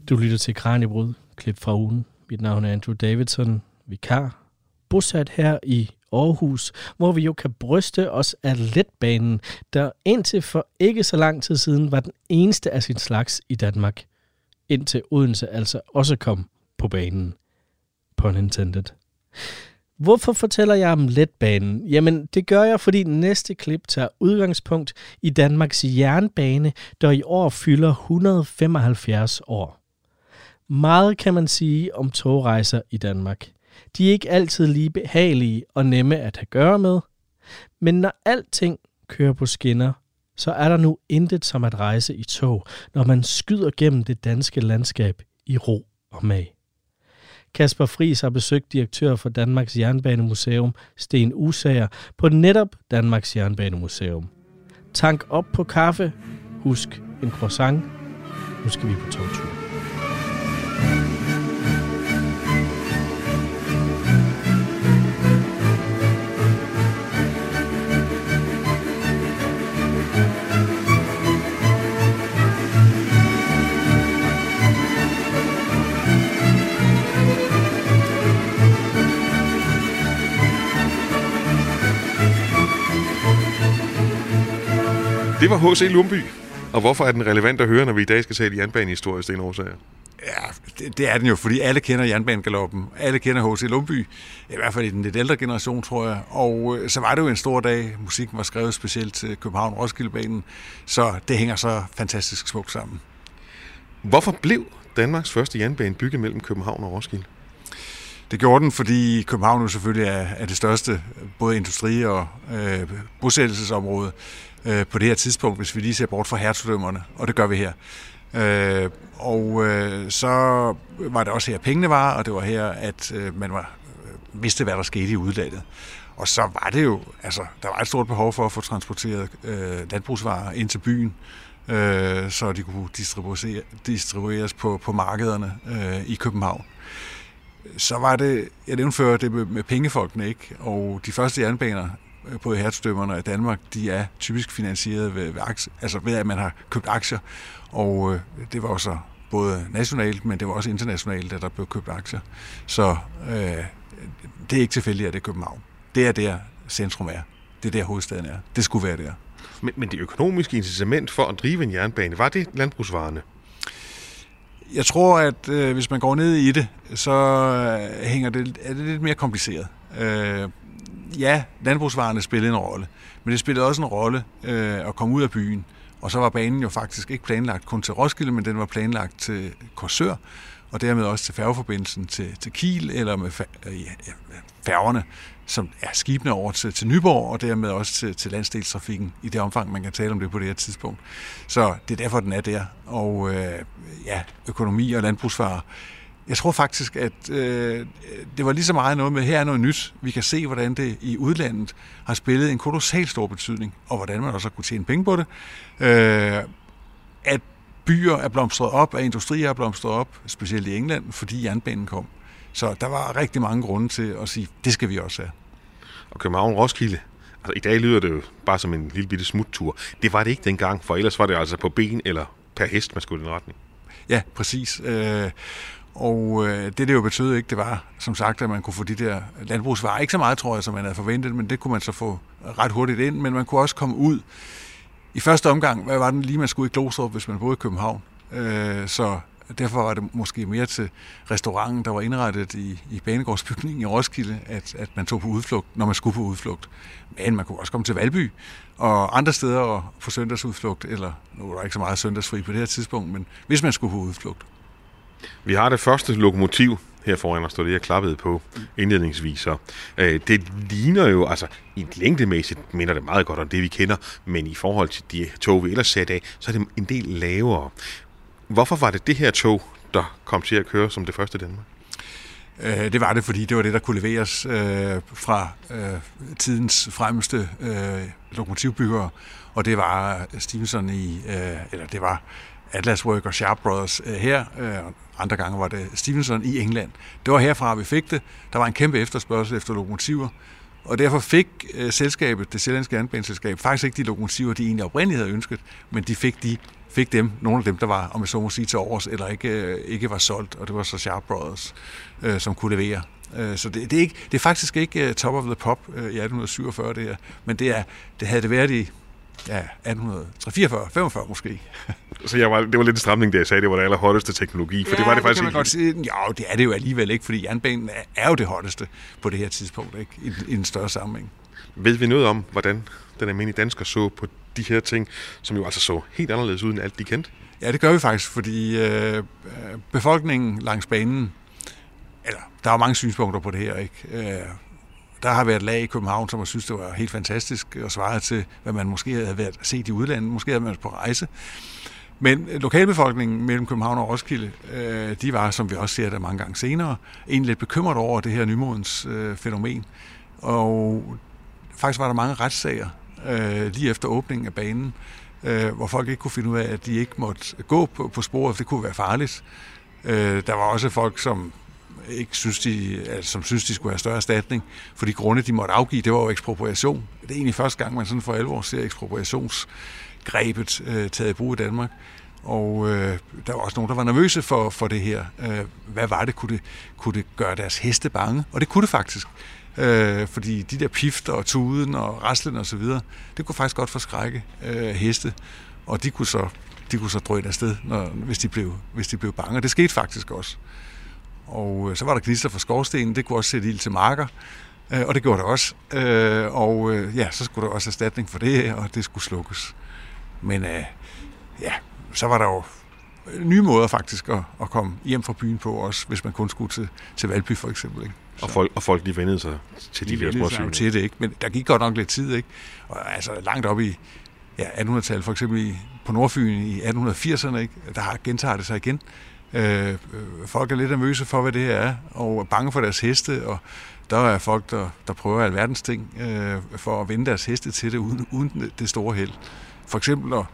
Du lytter til Kranjebrud, klip fra ugen. Mit navn er Andrew Davidson, vikar, bosat her i Aarhus, hvor vi jo kan bryste os af letbanen, der indtil for ikke så lang tid siden var den eneste af sin slags i Danmark. Indtil Odense altså også kom på banen. Pun intended. Hvorfor fortæller jeg om letbanen? Jamen, det gør jeg, fordi næste klip tager udgangspunkt i Danmarks jernbane, der i år fylder 175 år. Meget kan man sige om togrejser i Danmark. De er ikke altid lige behagelige og nemme at have gøre med. Men når alting kører på skinner, så er der nu intet som at rejse i tog, når man skyder gennem det danske landskab i ro og mag. Kasper Fris har besøgt direktør for Danmarks Jernbanemuseum, Sten Usager, på netop Danmarks Jernbanemuseum. Tank op på kaffe, husk en croissant, nu skal vi på togtur. Det var H.C. Lumby. Og hvorfor er den relevant at høre, når vi i dag skal tale jernbanehistorie, Sten Årsager? Ja, det, det er den jo, fordi alle kender jernbanegaloppen. Alle kender H.C. Lumby, i hvert fald i den lidt ældre generation, tror jeg. Og øh, så var det jo en stor dag. Musikken var skrevet specielt til København-Roskildebanen, så det hænger så fantastisk smukt sammen. Hvorfor blev Danmarks første jernbane bygget mellem København og Roskilde? Det gjorde den, fordi København jo selvfølgelig er, er det største både industri- og øh, bosættelsesområde øh, på det her tidspunkt, hvis vi lige ser bort fra hertugdømmerne, og det gør vi her. Øh, og øh, så var det også her, pengene var, og det var her, at øh, man var, øh, vidste, hvad der skete i udlandet. Og så var det jo, altså, der var et stort behov for at få transporteret øh, landbrugsvarer ind til byen, øh, så de kunne distribueres på, på markederne øh, i København. Så var det, jeg nævnte før, det med, med pengefolkene, ikke? Og de første jernbaner på hertstømmerne af Danmark, de er typisk finansieret ved, ved, aktie, altså ved, at man har købt aktier. Og øh, det var også både nationalt, men det var også internationalt, at der blev købt aktier. Så øh, det er ikke tilfældigt, at det er København. Det er der centrum er. Det er der hovedstaden er. Det skulle være der. Men, men det økonomiske incitament for at drive en jernbane, var det landbrugsvarerne? Jeg tror, at øh, hvis man går ned i det, så øh, hænger det, er det lidt mere kompliceret. Øh, ja, landbrugsvarerne spillede en rolle, men det spillede også en rolle øh, at komme ud af byen. Og så var banen jo faktisk ikke planlagt kun til Roskilde, men den var planlagt til Korsør, og dermed også til færgeforbindelsen til, til Kiel, eller med øh, ja, færgerne, som er skibene over til, til Nyborg, og dermed også til, til landsdelstrafikken, i det omfang, man kan tale om det på det her tidspunkt. Så det er derfor, den er der. Og øh, ja, økonomi og landbrugsvarer jeg tror faktisk, at øh, det var lige så meget noget med, her er noget nyt. Vi kan se, hvordan det i udlandet har spillet en kolossal stor betydning, og hvordan man også har kunne tjene penge på det. Øh, at byer er blomstret op, at industrier er blomstret op, specielt i England, fordi jernbanen kom. Så der var rigtig mange grunde til at sige, det skal vi også have. Og København-Roskilde, altså i dag lyder det jo bare som en lille bitte smuttur. Det var det ikke dengang, for ellers var det altså på ben eller per hest, man skulle i den retning. Ja, præcis. Og øh, det, det jo betød ikke, det var som sagt, at man kunne få de der landbrugsvarer. Ikke så meget, tror jeg, som man havde forventet, men det kunne man så få ret hurtigt ind. Men man kunne også komme ud. I første omgang, hvad var den lige, man skulle i Glostrup, hvis man boede i København? Øh, så derfor var det måske mere til restauranten, der var indrettet i, i Banegårdsbygningen i Roskilde, at, at man tog på udflugt, når man skulle på udflugt. Men man kunne også komme til Valby og andre steder og få søndagsudflugt, eller nu var der ikke så meget søndagsfri på det her tidspunkt, men hvis man skulle på udflugt. Vi har det første lokomotiv her foran os, det jeg klappede på indledningsvis. Øh, det ligner jo, altså i længdemæssigt minder det meget godt om det, vi kender, men i forhold til de tog, vi ellers satte af, så er det en del lavere. Hvorfor var det det her tog, der kom til at køre som det første i Danmark? Øh, det var det, fordi det var det, der kunne leveres øh, fra øh, tidens fremmeste øh, lokomotivbyggere, og det var øh, Stevenson i, øh, eller det var Atlas Work og Sharp Brothers øh, her, øh, andre gange var det Stevenson i England. Det var herfra, vi fik det. Der var en kæmpe efterspørgsel efter lokomotiver, og derfor fik øh, selskabet, det sjællandske jernbaneselskab, faktisk ikke de lokomotiver, de egentlig oprindeligt havde ønsket, men de fik, de, fik dem, nogle af dem, der var, om jeg så må sige, til års, eller ikke, øh, ikke var solgt, og det var så Sharp Brothers, øh, som kunne levere. Øh, så det, det, er ikke, det er faktisk ikke øh, top of the pop øh, i 1847, det her, men det, er, det havde det været i ja, 1844, 45 måske. *laughs* Så jeg var, det var lidt en stramning, da jeg sagde, det var det allerhotteste teknologi, for ja, det var det faktisk det kan man godt sige. Jo, det er det jo alligevel ikke, fordi jernbanen er, jo det hotteste på det her tidspunkt, ikke? I, i en større sammenhæng. Ved vi noget om, hvordan den almindelige dansker så på de her ting, som jo altså så helt anderledes ud end alt de kendte? Ja, det gør vi faktisk, fordi øh, befolkningen langs banen, eller der er mange synspunkter på det her, ikke? Øh, der har været lag i København, som har synes, det var helt fantastisk og svaret til, hvad man måske havde været set i udlandet. Måske havde man været på rejse. Men lokalbefolkningen mellem København og Roskilde, øh, de var, som vi også ser det mange gange senere, egentlig lidt bekymret over det her nymodens øh, fænomen. Og faktisk var der mange retssager øh, lige efter åbningen af banen, øh, hvor folk ikke kunne finde ud af, at de ikke måtte gå på, på sporet, for det kunne være farligt. Øh, der var også folk, som ikke synes, de, altså, som synes, de skulle have større erstatning, for de grunde, de måtte afgive, det var jo ekspropriation. Det er egentlig første gang, man sådan for alvor ser ekspropriationsgrebet øh, taget i brug i Danmark. Og øh, der var også nogen, der var nervøse for, for det her. Øh, hvad var det? Kunne, det? kunne det gøre deres heste bange? Og det kunne det faktisk. Øh, fordi de der pifter og tuden og raslen og så videre, det kunne faktisk godt forskrække øh, heste. Og de kunne så, de kunne så drøne afsted, når, hvis, de blev, hvis de blev bange. Og det skete faktisk også. Og øh, så var der gnister fra skorstenen, det kunne også sætte ild til marker, øh, og det gjorde det også. Øh, og ja, så skulle der også erstatning for det, og det skulle slukkes. Men ja, så var der jo nye måder faktisk at, at komme hjem fra byen på også, hvis man kun skulle til, til Valby for eksempel. Ikke? Og folk, og folk de vendede sig til de, de der små til det, ikke? Men der gik godt nok lidt tid, ikke? Og altså langt op i ja, 1800-tallet, for eksempel i, på Nordfyn i 1880'erne, ikke? der gentager det sig igen. Øh, øh, folk er lidt nervøse for, hvad det her er, og bange for deres heste, og der er folk, der, der prøver alverdens ting øh, for at vende deres heste til det, uden, uden det store held. For eksempel at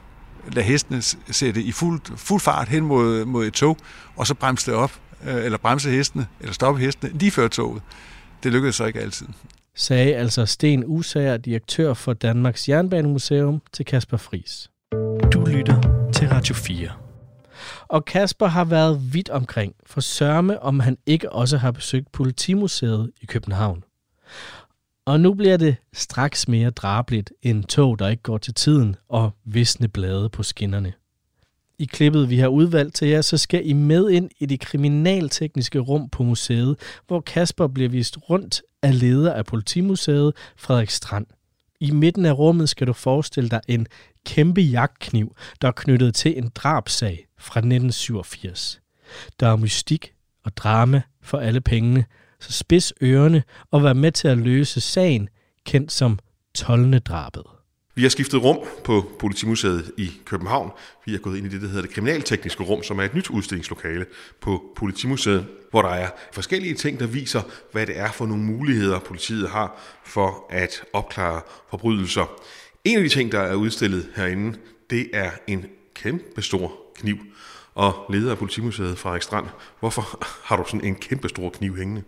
lade hestene sætte i fuld, fuld fart hen mod, mod et tog, og så bremse det op, øh, eller bremse hestene, eller stoppe hestene lige før toget. Det lykkedes så ikke altid. Sagde altså Sten Usager, direktør for Danmarks Jernbanemuseum, til Kasper Fris. Du lytter til Radio 4. Og Kasper har været vidt omkring, for sørme om han ikke også har besøgt Politimuseet i København. Og nu bliver det straks mere drabligt end tog, der ikke går til tiden, og visne blade på skinnerne. I klippet, vi har udvalgt til jer, så skal I med ind i det kriminaltekniske rum på museet, hvor Kasper bliver vist rundt af leder af Politimuseet, Frederik Strand. I midten af rummet skal du forestille dig en kæmpe jagtkniv, der er knyttet til en drabsag fra 1987. Der er mystik og drama for alle pengene, så spids ørerne og vær med til at løse sagen, kendt som Tolne-drabet. Vi har skiftet rum på Politimuseet i København. Vi er gået ind i det, der hedder det kriminaltekniske rum, som er et nyt udstillingslokale på Politimuseet, hvor der er forskellige ting, der viser, hvad det er for nogle muligheder, politiet har for at opklare forbrydelser. En af de ting, der er udstillet herinde, det er en kæmpe stor kniv. Og leder af Politimuseet, Frederik Strand, hvorfor *laughs* har du sådan en kæmpe stor kniv hængende?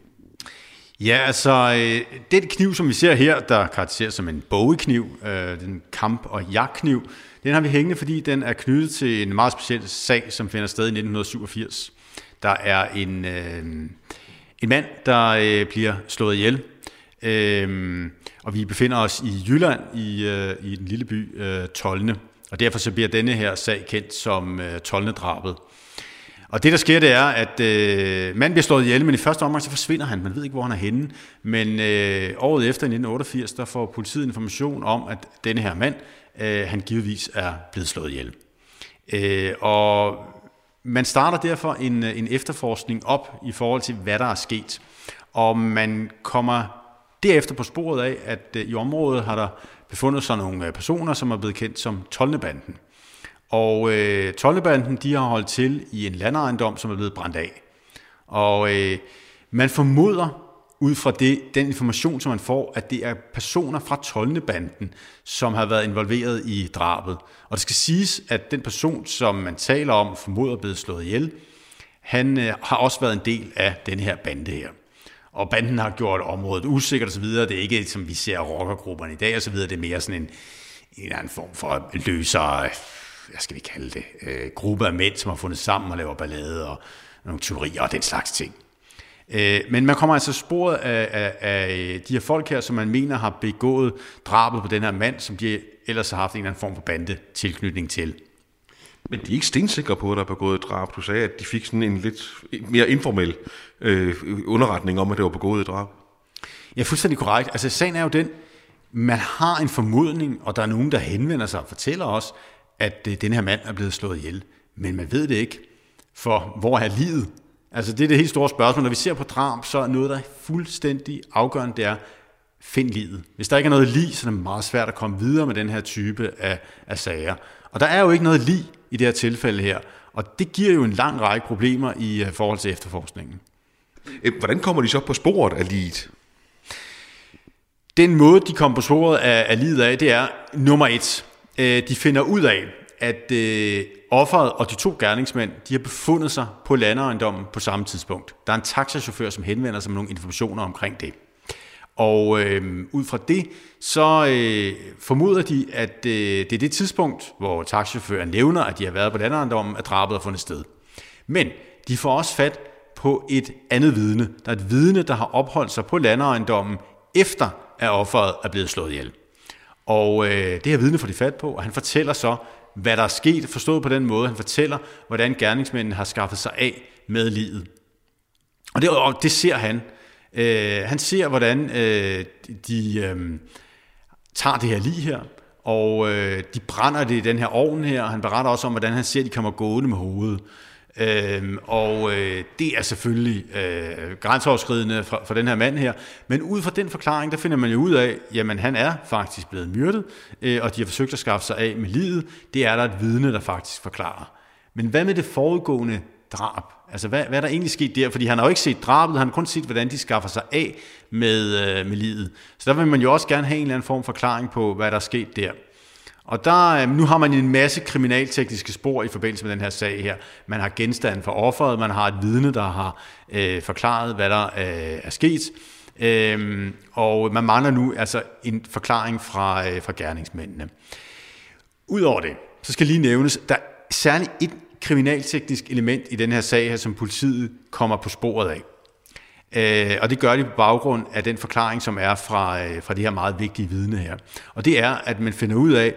Ja, altså, øh, den kniv, som vi ser her, der karakteriseres som en bogekniv, øh, den kamp- og jagtkniv, den har vi hængende, fordi den er knyttet til en meget speciel sag, som finder sted i 1987. Der er en, øh, en mand, der øh, bliver slået ihjel, øh, og vi befinder os i Jylland, i, øh, i den lille by øh, Tolne. Og derfor så bliver denne her sag kendt som øh, Tolne-drabet. Og det, der sker, det er, at øh, manden bliver slået ihjel, men i første omgang så forsvinder han. Man ved ikke, hvor han er henne. Men øh, året efter, i 1988, der får politiet information om, at denne her mand, øh, han givetvis er blevet slået ihjel. Øh, og man starter derfor en, øh, en efterforskning op i forhold til, hvad der er sket. Og man kommer derefter på sporet af, at øh, i området har der befundet sig nogle øh, personer, som er blevet kendt som Tolnebanden. Og øh, Tollebanden, de har holdt til i en landejendom, som er blevet brændt af. Og øh, man formoder ud fra det, den information, som man får, at det er personer fra Tolnebanden, som har været involveret i drabet. Og det skal siges, at den person, som man taler om, formoder blevet slået ihjel, han øh, har også været en del af den her bande her. Og banden har gjort området usikkert osv. Det er ikke, som vi ser rockergrupperne i dag osv. Det er mere sådan en, en eller anden form for løsere, øh, hvad skal vi kalde det, øh, gruppe af mænd, som har fundet sammen og laver ballade og nogle teorier og den slags ting. Øh, men man kommer altså sporet af, af, af de her folk her, som man mener har begået drabet på den her mand, som de ellers har haft en eller anden form for bande tilknytning til. Men de er ikke stensikre på, at der er begået et drab. Du sagde, at de fik sådan en lidt mere informel øh, underretning om, at det var begået et drab. Ja, fuldstændig korrekt. Altså, sagen er jo den, man har en formodning, og der er nogen, der henvender sig og fortæller os, at øh, den her mand er blevet slået ihjel. Men man ved det ikke, for hvor er livet? Altså, det er det helt store spørgsmål. Når vi ser på drab, så er noget, der er fuldstændig afgørende, det er, find livet. Hvis der ikke er noget lig, så er det meget svært at komme videre med den her type af, af sager. Og der er jo ikke noget lig i det her tilfælde her, og det giver jo en lang række problemer i øh, forhold til efterforskningen. Øh, hvordan kommer de så på sporet af liget? Den måde, de kommer på sporet af, af livet af, det er nummer et. Øh, de finder ud af, at øh, offeret og de to gerningsmænd, de har befundet sig på landeejendommen på samme tidspunkt. Der er en taxachauffør, som henvender sig med nogle informationer omkring det. Og øh, ud fra det, så øh, formoder de, at øh, det er det tidspunkt, hvor taxichaufføren nævner, at de har været på landeejendommen, at drabet har fundet sted. Men de får også fat på et andet vidne. Der er et vidne, der har opholdt sig på landeejendommen, efter at offeret er blevet slået ihjel. Og øh, det her vidne får de fat på, og han fortæller så, hvad der er sket, forstået på den måde. Han fortæller, hvordan gerningsmændene har skaffet sig af med livet. Og det, og det ser han. Øh, han ser, hvordan øh, de øh, tager det her lige her, og øh, de brænder det i den her ovn her, og han beretter også om, hvordan han ser, at de kommer gående med hovedet. Øhm, og øh, det er selvfølgelig øh, grænseoverskridende for, for den her mand her. Men ud fra den forklaring, der finder man jo ud af, jamen han er faktisk blevet myrdet, øh, og de har forsøgt at skaffe sig af med livet. Det er der et vidne, der faktisk forklarer. Men hvad med det foregående drab? Altså hvad, hvad er der egentlig sket der? Fordi han har jo ikke set drabet, han har kun set, hvordan de skaffer sig af med, øh, med livet. Så der vil man jo også gerne have en eller anden form for forklaring på, hvad der er sket der. Og der, øh, nu har man en masse kriminaltekniske spor i forbindelse med den her sag her. Man har genstand for offeret, man har et vidne, der har øh, forklaret, hvad der øh, er sket. Øhm, og man mangler nu altså en forklaring fra, øh, fra gerningsmændene. Udover det, så skal lige nævnes, der er særligt et kriminalteknisk element i den her sag her, som politiet kommer på sporet af. Øh, og det gør de på baggrund af den forklaring, som er fra, øh, fra det her meget vigtige vidne her. Og det er, at man finder ud af,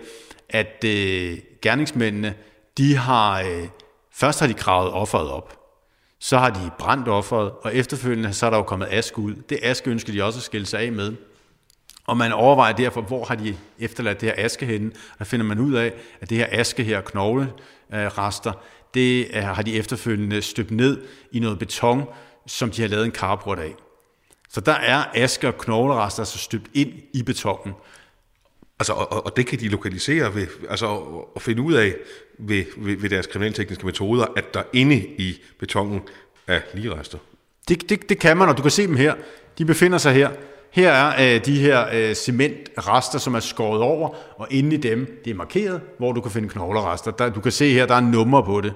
at øh, gerningsmændene, de har, øh, først har de gravet offeret op, så har de brændt offeret, og efterfølgende så er der jo kommet aske ud. Det aske ønsker de også at skille sig af med. Og man overvejer derfor, hvor har de efterladt det her aske henne. Der finder man ud af, at det her aske her, knoglerester, det øh, har de efterfølgende støbt ned i noget beton, som de har lavet en karbrud af. Så der er aske og knoglerester altså støbt ind i betonen. Altså, og, og det kan de lokalisere ved, altså, og finde ud af ved, ved, ved deres kriminaltekniske metoder, at der inde i betonen er ligerester. Det, det, det kan man, og du kan se dem her. De befinder sig her. Her er øh, de her øh, cementrester, som er skåret over, og inde i dem, det er markeret, hvor du kan finde knoglerester. Der, du kan se her, der er nummer på det.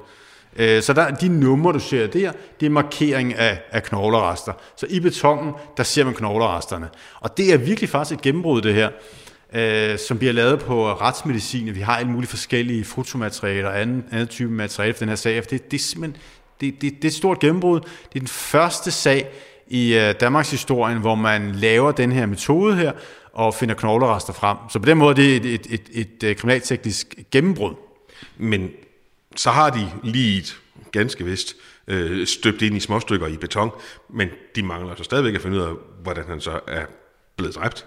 Øh, så der, de numre, du ser der, det er markering af, af knoglerester. Så i betonen, der ser man knogleresterne. Og det er virkelig faktisk et gennembrud, det her, øh, som bliver lavet på retsmedicin. Vi har alle mulige forskellige fotomaterialer og anden, anden type materiale for den her sag. Det, det er simpelthen det, det, det er et stort gennembrud. Det er den første sag i øh, Danmarks historien, hvor man laver den her metode her, og finder knoglerester frem. Så på den måde det er det et, et, et, et øh, kriminalteknisk gennembrud. Men så har de lige et ganske vist øh, støbt ind i småstykker i beton, men de mangler så stadigvæk at finde ud af, hvordan han så er blevet dræbt.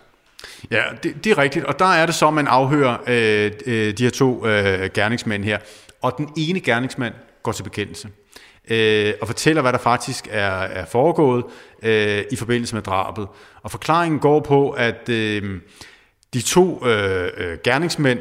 Ja, det, det er rigtigt, og der er det så, at man afhører øh, øh, de her to øh, gerningsmænd her, og den ene gerningsmand går til bekendelse øh, og fortæller, hvad der faktisk er, er foregået øh, i forbindelse med drabet. Og forklaringen går på, at øh, de to øh, øh gerningsmænd,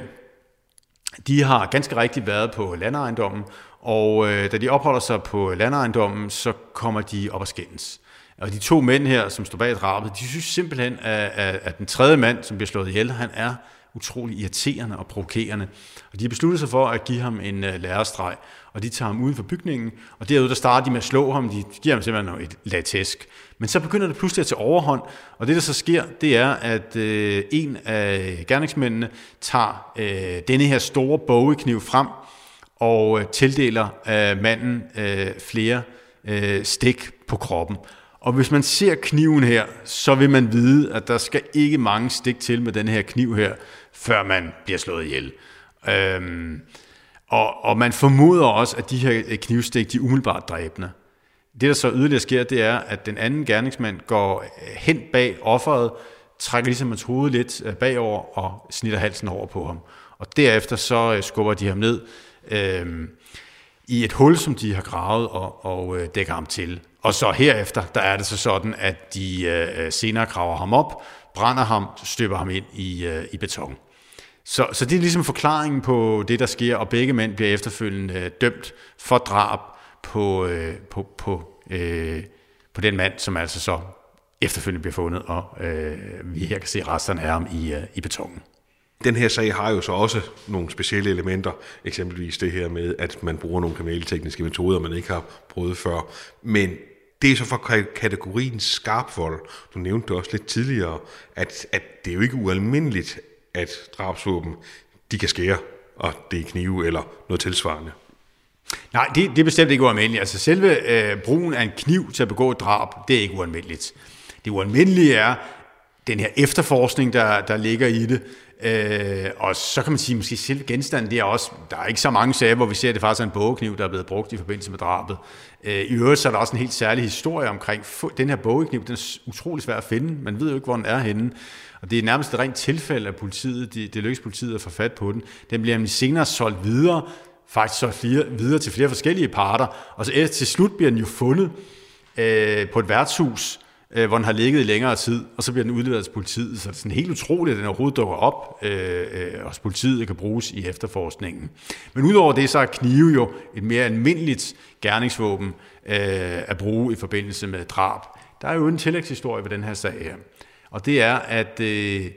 de har ganske rigtigt været på landeejendommen, og øh, da de opholder sig på landeejendommen, så kommer de op og skændes. Og de to mænd her, som står bag drabet, de synes simpelthen, at, at, at den tredje mand, som bliver slået ihjel, han er utrolig irriterende og provokerende. Og de har besluttet sig for at give ham en uh, lærestreg, og de tager ham uden for bygningen, og derude der starter de med at slå ham, de giver ham simpelthen et latesk. Men så begynder det pludselig at tage overhånd, og det der så sker, det er, at øh, en af gerningsmændene tager øh, denne her store bogekniv frem, og øh, tildeler øh, manden øh, flere øh, stik på kroppen. Og hvis man ser kniven her, så vil man vide, at der skal ikke mange stik til med den her kniv her, før man bliver slået ihjel. Øhm, og, og man formoder også, at de her øh, knivstik, de er umiddelbart dræbende. Det, der så yderligere sker, det er, at den anden gerningsmand går øh, hen bag offeret, trækker ligesom hans hoved lidt øh, bagover og snitter halsen over på ham. Og derefter så skubber de ham ned øh, i et hul, som de har gravet og, og dækker ham til. Og så herefter, der er det så sådan, at de øh, øh, senere graver ham op, brænder ham, støber ham ind i, øh, i beton. Så, så det er ligesom forklaringen på det, der sker, og begge mænd bliver efterfølgende øh, dømt for drab på, øh, på, på, øh, på den mand, som altså så efterfølgende bliver fundet, og øh, vi her kan se resterne af ham i, øh, i betongen. Den her sag har jo så også nogle specielle elementer, eksempelvis det her med, at man bruger nogle kriminaltekniske metoder, man ikke har prøvet før. Men det er så for kategorien skarpvold. Du nævnte det også lidt tidligere, at, at det er jo ikke ualmindeligt, at drabsvåben de kan skære, og det er knive eller noget tilsvarende. Nej, det, det er bestemt ikke ualmindeligt. Altså selve øh, brugen af en kniv til at begå et drab, det er ikke ualmindeligt. Det ualmindelige er den her efterforskning, der, der ligger i det, Øh, og så kan man sige, måske selve genstanden, det er også, der er ikke så mange sager, hvor vi ser, at det faktisk er en bogekniv, der er blevet brugt i forbindelse med drabet. Øh, I øvrigt så er der også en helt særlig historie omkring, den her bogekniv, den er utrolig svær at finde, man ved jo ikke, hvor den er henne. Og det er nærmest et rent tilfælde, at politiet, det, det lykkes politiet at få fat på den. Den bliver nemlig senere solgt videre, faktisk så flere, videre til flere forskellige parter, og så eh, til slut bliver den jo fundet øh, på et værtshus, øh, hvor den har ligget i længere tid, og så bliver den udleveret til politiet. Så det er sådan helt utroligt, at den overhovedet dukker op øh, øh, hos politiet kan bruges i efterforskningen. Men udover det, så er knive jo et mere almindeligt gerningsvåben øh, at bruge i forbindelse med drab. Der er jo en tillægshistorie ved den her sag her. Og det er, at øh, øh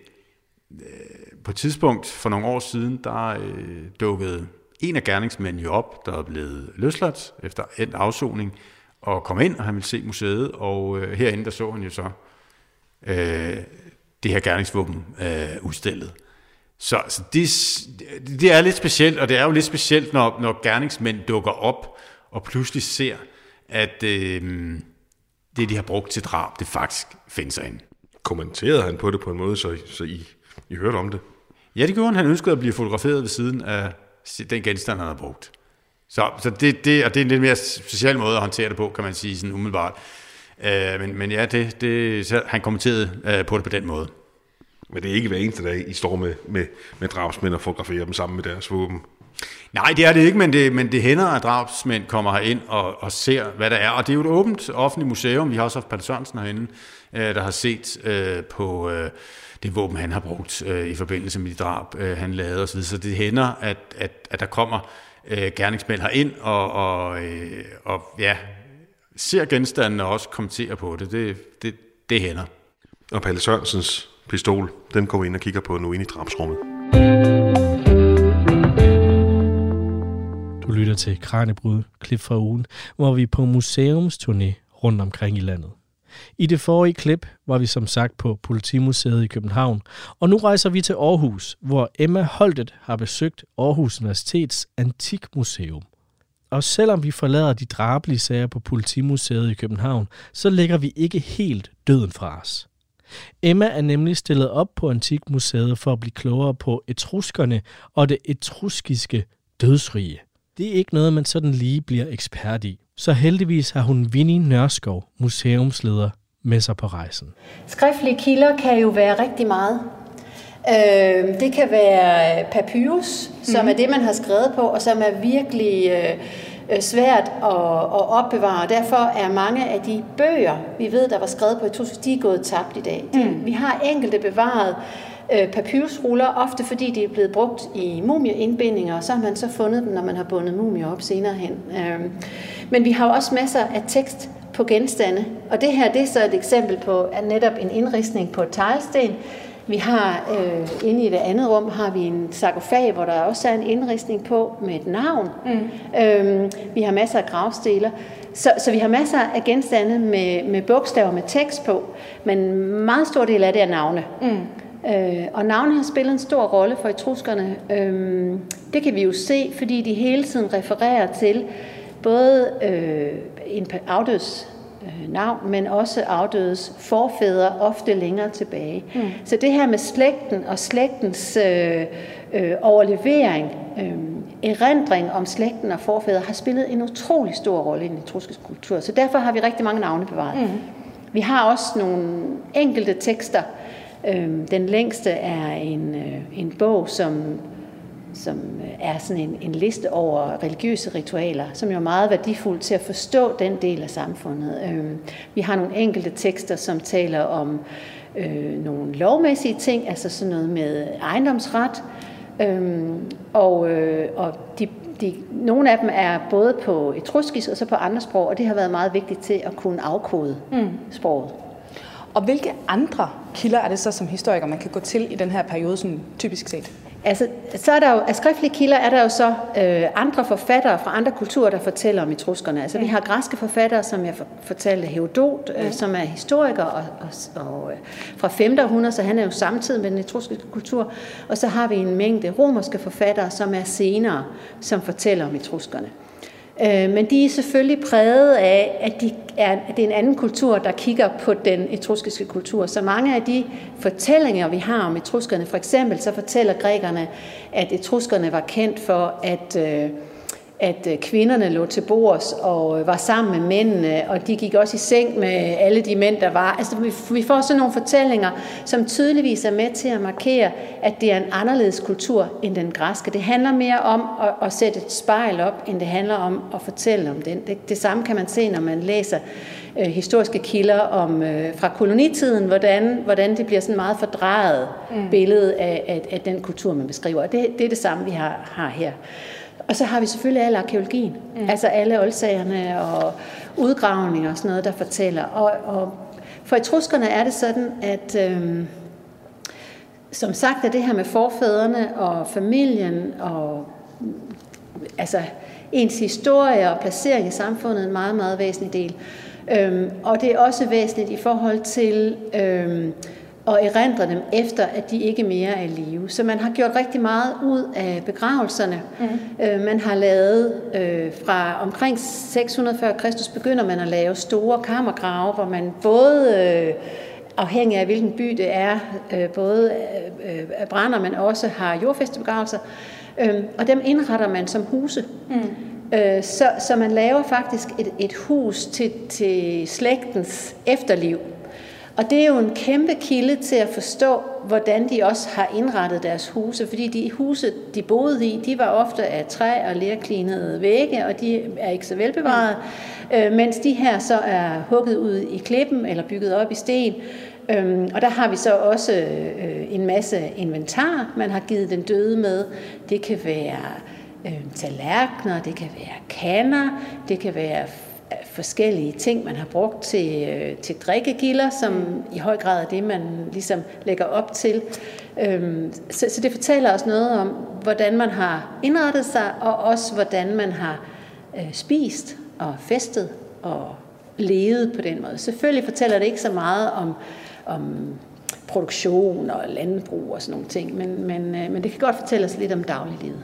på et tidspunkt for nogle år siden, der øh, dukkede en af gerningsmændene jo op, der er blevet løsladt efter endt afsoning, og kom ind, og han ville se museet, og øh, herinde der så han jo så øh, det her gerningsvåben øh, udstillet. Så, så det, det er lidt specielt, og det er jo lidt specielt, når, når gerningsmænd dukker op og pludselig ser, at øh, det, de har brugt til drab, det faktisk findes ind. Kommenterede han på det på en måde, så, så I, I hørte om det? Ja, det gjorde han. Han ønskede at blive fotograferet ved siden af den genstand, han har brugt. Så, så det, det, og det er en lidt mere speciel måde at håndtere det på, kan man sige, sådan umiddelbart. Øh, men, men ja, det, det, så han kommenterede øh, på det på den måde. Men det er ikke hver eneste dag, I står med, med, med drabsmænd og fotograferer dem sammen med deres våben? Nej, det er det ikke, men det, men det hænder, at drabsmænd kommer ind og, og ser, hvad der er. Og det er jo et åbent offentligt museum. Vi har også haft Palle Sørensen herinde, øh, der har set øh, på øh, det våben, han har brugt øh, i forbindelse med de drab, øh, han lavede osv. Så det hænder, at, at, at der kommer øh, gerningsmænd ind og, og, øh, og ja, ser genstandene og også kommenterer på det. Det, det, det hænder. Og Palle Sørensens pistol, den går vi ind og kigger på nu ind i drabsrummet. Du lytter til Kranjebrud, klip fra ugen, hvor vi er på museumsturné rundt omkring i landet. I det forrige klip var vi som sagt på Politimuseet i København, og nu rejser vi til Aarhus, hvor Emma Holtet har besøgt Aarhus Universitets Antikmuseum. Og selvom vi forlader de drabelige sager på Politimuseet i København, så lægger vi ikke helt døden fra os. Emma er nemlig stillet op på Antikmuseet for at blive klogere på etruskerne og det etruskiske dødsrige. Det er ikke noget, man sådan lige bliver ekspert i. Så heldigvis har hun Vinnie Nørskov, museumsleder, med sig på rejsen. Skriftlige kilder kan jo være rigtig meget. Øh, det kan være papyrus, som mm. er det, man har skrevet på, og som er virkelig øh, svært at, at opbevare. Derfor er mange af de bøger, vi ved, der var skrevet på etrusik, de er gået tabt i dag. De, mm. Vi har enkelte bevaret øh, papyrusruller, ofte fordi de er blevet brugt i mumieindbindinger, og så har man så fundet dem, når man har bundet mumier op senere hen. Øh, men vi har jo også masser af tekst på genstande, og det her det er så et eksempel på at netop en indristning på et teglsten. Vi har øh, inde i det andet rum har vi en sarkofag, hvor der også er en indristning på med et navn. Mm. Øhm, vi har masser af gravsteler. Så, så vi har masser af genstande med, med bogstaver med tekst på, men en meget stor del af det er navne. Mm. Øh, og navne har spillet en stor rolle for etruskerne. Øh, det kan vi jo se, fordi de hele tiden refererer til både øh, en afdøds øh, navn, men også afdødes forfædre ofte længere tilbage. Mm. Så det her med slægten og slægtens øh, øh, overlevering, øh, erindring om slægten og forfædre, har spillet en utrolig stor rolle i den etruskiske kultur. Så derfor har vi rigtig mange navne bevaret. Mm. Vi har også nogle enkelte tekster. Øh, den længste er en, øh, en bog, som som er sådan en, en liste over religiøse ritualer, som jo er meget værdifuldt til at forstå den del af samfundet. Øh, vi har nogle enkelte tekster, som taler om øh, nogle lovmæssige ting, altså sådan noget med ejendomsret, øh, og, øh, og de, de, nogle af dem er både på etruskisk og så på andre sprog, og det har været meget vigtigt til at kunne afkode mm. sproget. Og hvilke andre kilder er det så som historiker, man kan gå til i den her periode, sådan typisk set? Altså, så er der jo, af skriftlige kilder er der jo så øh, andre forfattere fra andre kulturer, der fortæller om etruskerne. Altså, ja. vi har græske forfattere, som jeg fortalte, Herodot, øh, som er historiker og, og, og, øh, fra 5. århundrede, så han er jo samtidig med den etruskiske kultur. Og så har vi en mængde romerske forfattere, som er senere, som fortæller om etruskerne. Øh, men de er selvfølgelig præget af, at, de er, at det er en anden kultur, der kigger på den etruskiske kultur. Så mange af de fortællinger, vi har om etruskerne, for eksempel så fortæller grækerne, at etruskerne var kendt for, at øh, at øh, kvinderne lå til bords og øh, var sammen med mændene, og de gik også i seng med alle de mænd, der var. Altså, vi får sådan nogle fortællinger, som tydeligvis er med til at markere, at det er en anderledes kultur end den græske. Det handler mere om at, at sætte et spejl op, end det handler om at fortælle om den. Det, det samme kan man se, når man læser øh, historiske kilder om øh, fra kolonitiden, hvordan, hvordan det bliver sådan meget fordrejet mm. billede af, af, af den kultur, man beskriver. det, det er det samme, vi har, har her. Og så har vi selvfølgelig al arkeologien, mm. altså alle oldsagerne og udgravninger og sådan noget, der fortæller. Og, og for etruskerne er det sådan, at øhm, som sagt er det her med forfædrene og familien og altså ens historie og placering i samfundet en meget, meget væsentlig del. Øhm, og det er også væsentligt i forhold til øhm, og erindre dem efter, at de ikke mere er i live. Så man har gjort rigtig meget ud af begravelserne. Mm. Øh, man har lavet, øh, fra omkring 600 før Kristus begynder man at lave store kammergrave, hvor man både, øh, afhængig af hvilken by det er, øh, både øh, øh brænder, men også har jordfestebegravelser. Øh, og dem indretter man som huse. Mm. Øh, så, så man laver faktisk et, et hus til, til slægtens efterliv. Og det er jo en kæmpe kilde til at forstå, hvordan de også har indrettet deres huse, fordi de huse, de boede i, de var ofte af træ og lerklinede vægge, og de er ikke så velbevaret, øh, mens de her så er hugget ud i klippen eller bygget op i sten. Øhm, og der har vi så også øh, en masse inventar, man har givet den døde med. Det kan være øh, tallerkener, det kan være kander, det kan være forskellige ting, man har brugt til, øh, til drikkegilder, som i høj grad er det, man ligesom lægger op til. Øhm, så, så det fortæller os noget om, hvordan man har indrettet sig, og også hvordan man har øh, spist og festet og levet på den måde. Selvfølgelig fortæller det ikke så meget om, om produktion og landbrug og sådan nogle ting, men, men, øh, men det kan godt fortælle os lidt om dagliglivet.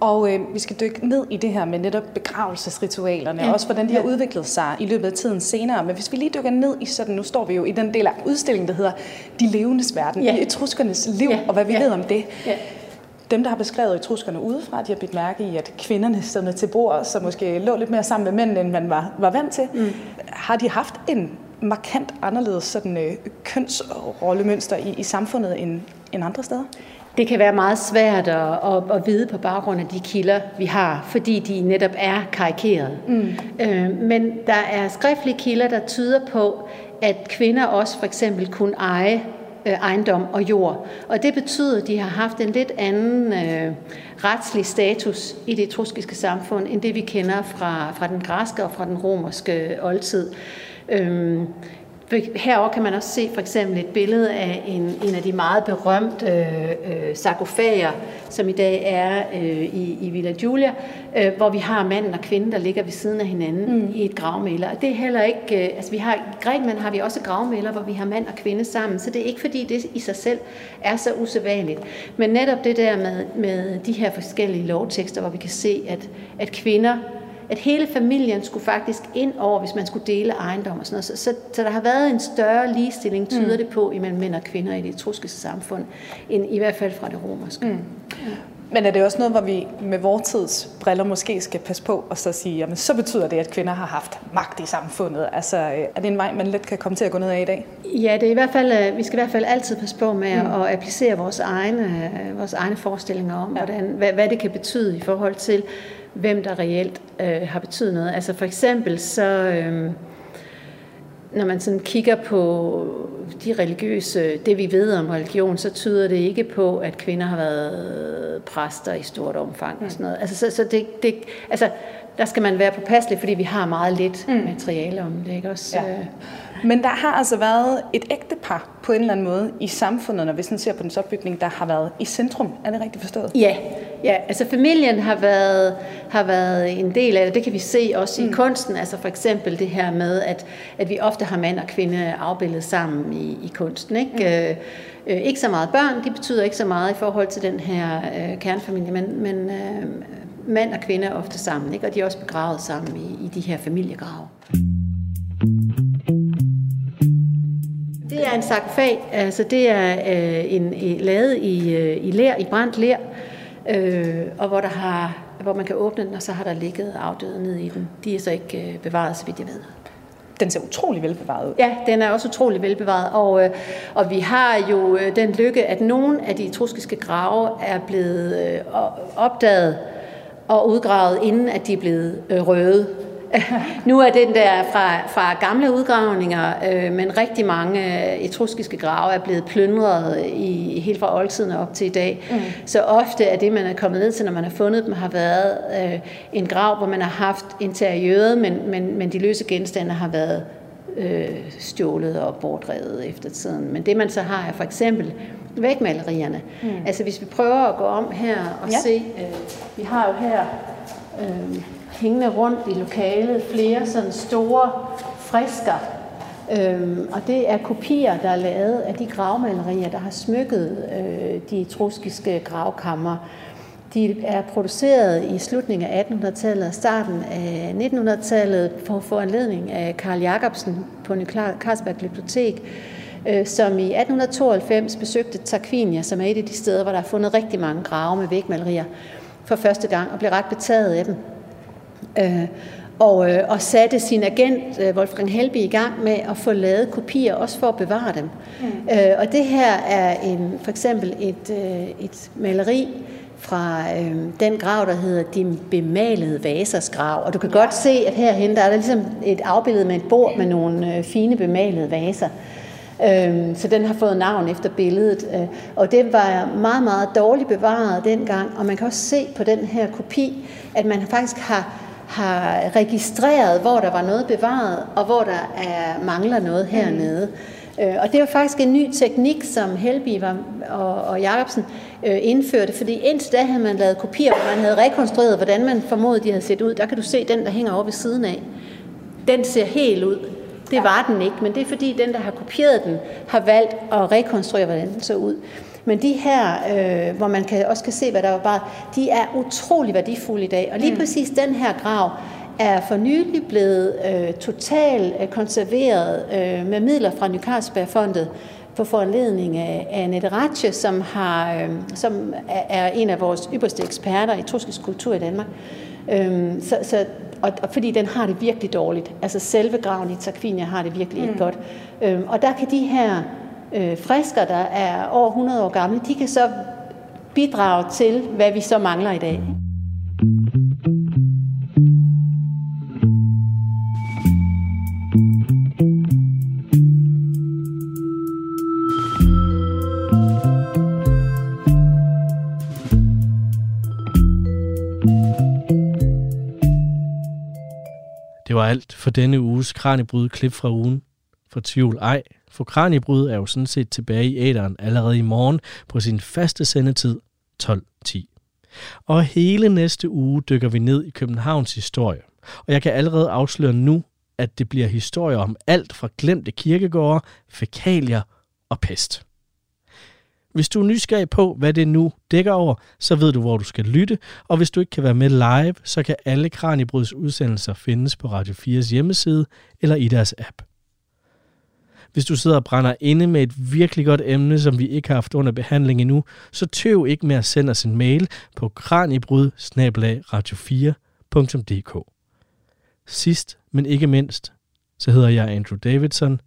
Og øh, vi skal dykke ned i det her med netop begravelsesritualerne, ja. og også hvordan de har udviklet sig i løbet af tiden senere. Men hvis vi lige dykker ned i sådan, nu står vi jo i den del af udstillingen, der hedder De levendes verden, ja. i etruskernes liv, ja. og hvad vi ja. ved om det. Ja. Dem, der har beskrevet etruskerne udefra, de har bidt mærke i, at kvinderne stod til bord, så måske lå lidt mere sammen med mændene, end man var, var vant til. Mm. Har de haft en markant anderledes sådan, øh, kønsrollemønster i, i samfundet end, end andre steder? Det kan være meget svært at, at, at vide på baggrund af de kilder, vi har, fordi de netop er karikeret. Mm. Øh, men der er skriftlige kilder, der tyder på, at kvinder også for eksempel kunne eje øh, ejendom og jord. Og det betyder, at de har haft en lidt anden øh, retslig status i det etruskiske samfund, end det vi kender fra, fra den græske og fra den romerske oldtid. Øh, Herover kan man også se for eksempel et billede af en, en af de meget berømte øh, sarkofager, som i dag er øh, i, i Villa Giulia, øh, hvor vi har manden og kvinden, der ligger ved siden af hinanden mm. i et gravmæler. Og det er heller ikke, øh, altså vi har, i Grækenland har vi også gravmæler, hvor vi har mand og kvinde sammen, så det er ikke fordi det i sig selv er så usædvanligt. Men netop det der med, med de her forskellige lovtekster, hvor vi kan se, at, at kvinder at hele familien skulle faktisk ind over, hvis man skulle dele ejendom og sådan noget. Så, så, så der har været en større ligestilling, tyder mm. det på, imellem mænd og kvinder i det etruskiske samfund, end i hvert fald fra det romerske. Mm. Men er det også noget, hvor vi med vores tids briller måske skal passe på og så sige, jamen så betyder det, at kvinder har haft magt i samfundet? Altså er det en vej, man let kan komme til at gå ned af i dag? Ja, det er i hvert fald, øh, vi skal i hvert fald altid passe på med mm. at applicere vores egne, øh, vores egne forestillinger om, ja. hvordan, hvad, hvad det kan betyde i forhold til, hvem der reelt øh, har betydet noget. Altså for eksempel så... Øh, når man sådan kigger på de religiøse, det vi ved om religion, så tyder det ikke på, at kvinder har været præster i stort omfang og sådan noget. Altså, så, så det, det, altså, der skal man være påpasselig, fordi vi har meget lidt mm. materiale om det, ikke også? Ja. Men der har altså været et ægtepar på en eller anden måde i samfundet, når vi sådan ser på den opbygning, der har været i centrum. Er det rigtigt forstået? Ja, ja altså familien har været, har været en del af det. Det kan vi se også i mm. kunsten. Altså for eksempel det her med, at, at vi ofte har mand og kvinde afbildet sammen i, i kunsten. Ikke? Mm. Øh, ikke så meget børn, de betyder ikke så meget i forhold til den her øh, kernefamilie, men, men øh, mand og kvinde er ofte sammen, ikke? og de er også begravet sammen i, i de her familiegrave. Det er en sarkofag, altså det er øh, en, en, lavet i, øh, i lær, i brændt lær, øh, og hvor, der har, hvor man kan åbne den, og så har der ligget afdøde ned i den. De er så ikke øh, bevaret, så vidt jeg ved. Den ser utrolig velbevaret ud. Ja, den er også utrolig velbevaret, og, øh, og vi har jo øh, den lykke, at nogle af de etruskiske grave er blevet øh, opdaget og udgravet, inden at de er blevet øh, røde. *laughs* nu er den der fra, fra gamle udgravninger, øh, men rigtig mange etruskiske grave er blevet plyndret i, helt fra oldtiden op til i dag. Mm. Så ofte er det, man er kommet ned til, når man har fundet dem, har været øh, en grav, hvor man har haft interiøret, men, men, men de løse genstande har været øh, stjålet og bortrevet efter tiden. Men det man så har er for eksempel vægmalerierne. Mm. Altså hvis vi prøver at gå om her og ja. se, øh, vi har jo her øh, hængende rundt i lokalet flere sådan store frisker, Øhm, og det er kopier, der er lavet af de gravmalerier, der har smykket øh, de etruskiske gravkammer. De er produceret i slutningen af 1800-tallet og starten af 1900-tallet for foranledning af Karl Jacobsen på Ny Carlsberg Bibliotek, øh, som i 1892 besøgte Tarquinia, som er et af de steder, hvor der er fundet rigtig mange grave med vægmalerier for første gang, og blev ret betaget af dem. Øh, og, øh, og satte sin agent, øh, Wolfgang Helby, i gang med at få lavet kopier, også for at bevare dem. Mm. Øh, og det her er en, for eksempel et, øh, et maleri fra øh, den grav, der hedder De bemalede vasers grav. Og du kan ja. godt se, at herhen der er der ligesom et afbillede med et bord med nogle øh, fine bemalede vaser. Øh, så den har fået navn efter billedet. Øh, og det var meget, meget dårligt bevaret dengang. Og man kan også se på den her kopi, at man faktisk har har registreret, hvor der var noget bevaret, og hvor der er, mangler noget hernede. Mm. Øh, og det var faktisk en ny teknik, som Helby var, og, og Jacobsen øh, indførte, fordi indtil da havde man lavet kopier, hvor man havde rekonstrueret, hvordan man formodede, de havde set ud. Der kan du se den, der hænger over ved siden af. Den ser helt ud. Det var den ikke, men det er fordi den, der har kopieret den, har valgt at rekonstruere, hvordan den så ud. Men de her, øh, hvor man kan, også kan se, hvad der var bare, de er utrolig værdifulde i dag. Og lige mm. præcis den her grav er for nylig blevet øh, totalt øh, konserveret øh, med midler fra Ny Carlsbergfondet på foranledning af, af Annette Ratche, som, har, øh, som er en af vores ypperste eksperter i truskisk kultur i Danmark. Øh, så, så, og, og fordi den har det virkelig dårligt. Altså selve graven i Tarquinia har det virkelig mm. ikke godt. Øh, og der kan de her øh, frisker, der er over 100 år gamle, de kan så bidrage til, hvad vi så mangler i dag. Det var alt for denne uges Kranjebryd klip fra ugen. For tvivl ej, for Kranjebryd er jo sådan set tilbage i æderen allerede i morgen på sin faste sendetid 12.10. Og hele næste uge dykker vi ned i Københavns historie. Og jeg kan allerede afsløre nu, at det bliver historier om alt fra glemte kirkegårde, fækalier og pest. Hvis du er nysgerrig på, hvad det nu dækker over, så ved du, hvor du skal lytte, og hvis du ikke kan være med live, så kan alle Kranibryds udsendelser findes på Radio 4's hjemmeside eller i deres app. Hvis du sidder og brænder inde med et virkelig godt emne, som vi ikke har haft under behandling endnu, så tøv ikke med at sende os en mail på kranibryd 4dk Sidst, men ikke mindst, så hedder jeg Andrew Davidson.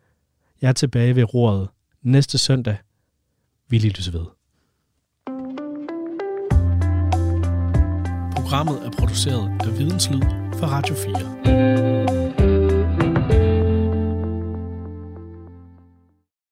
Jeg er tilbage ved roret næste søndag. Vi lyttes ved. Programmet er produceret af Videnslyd for Radio 4.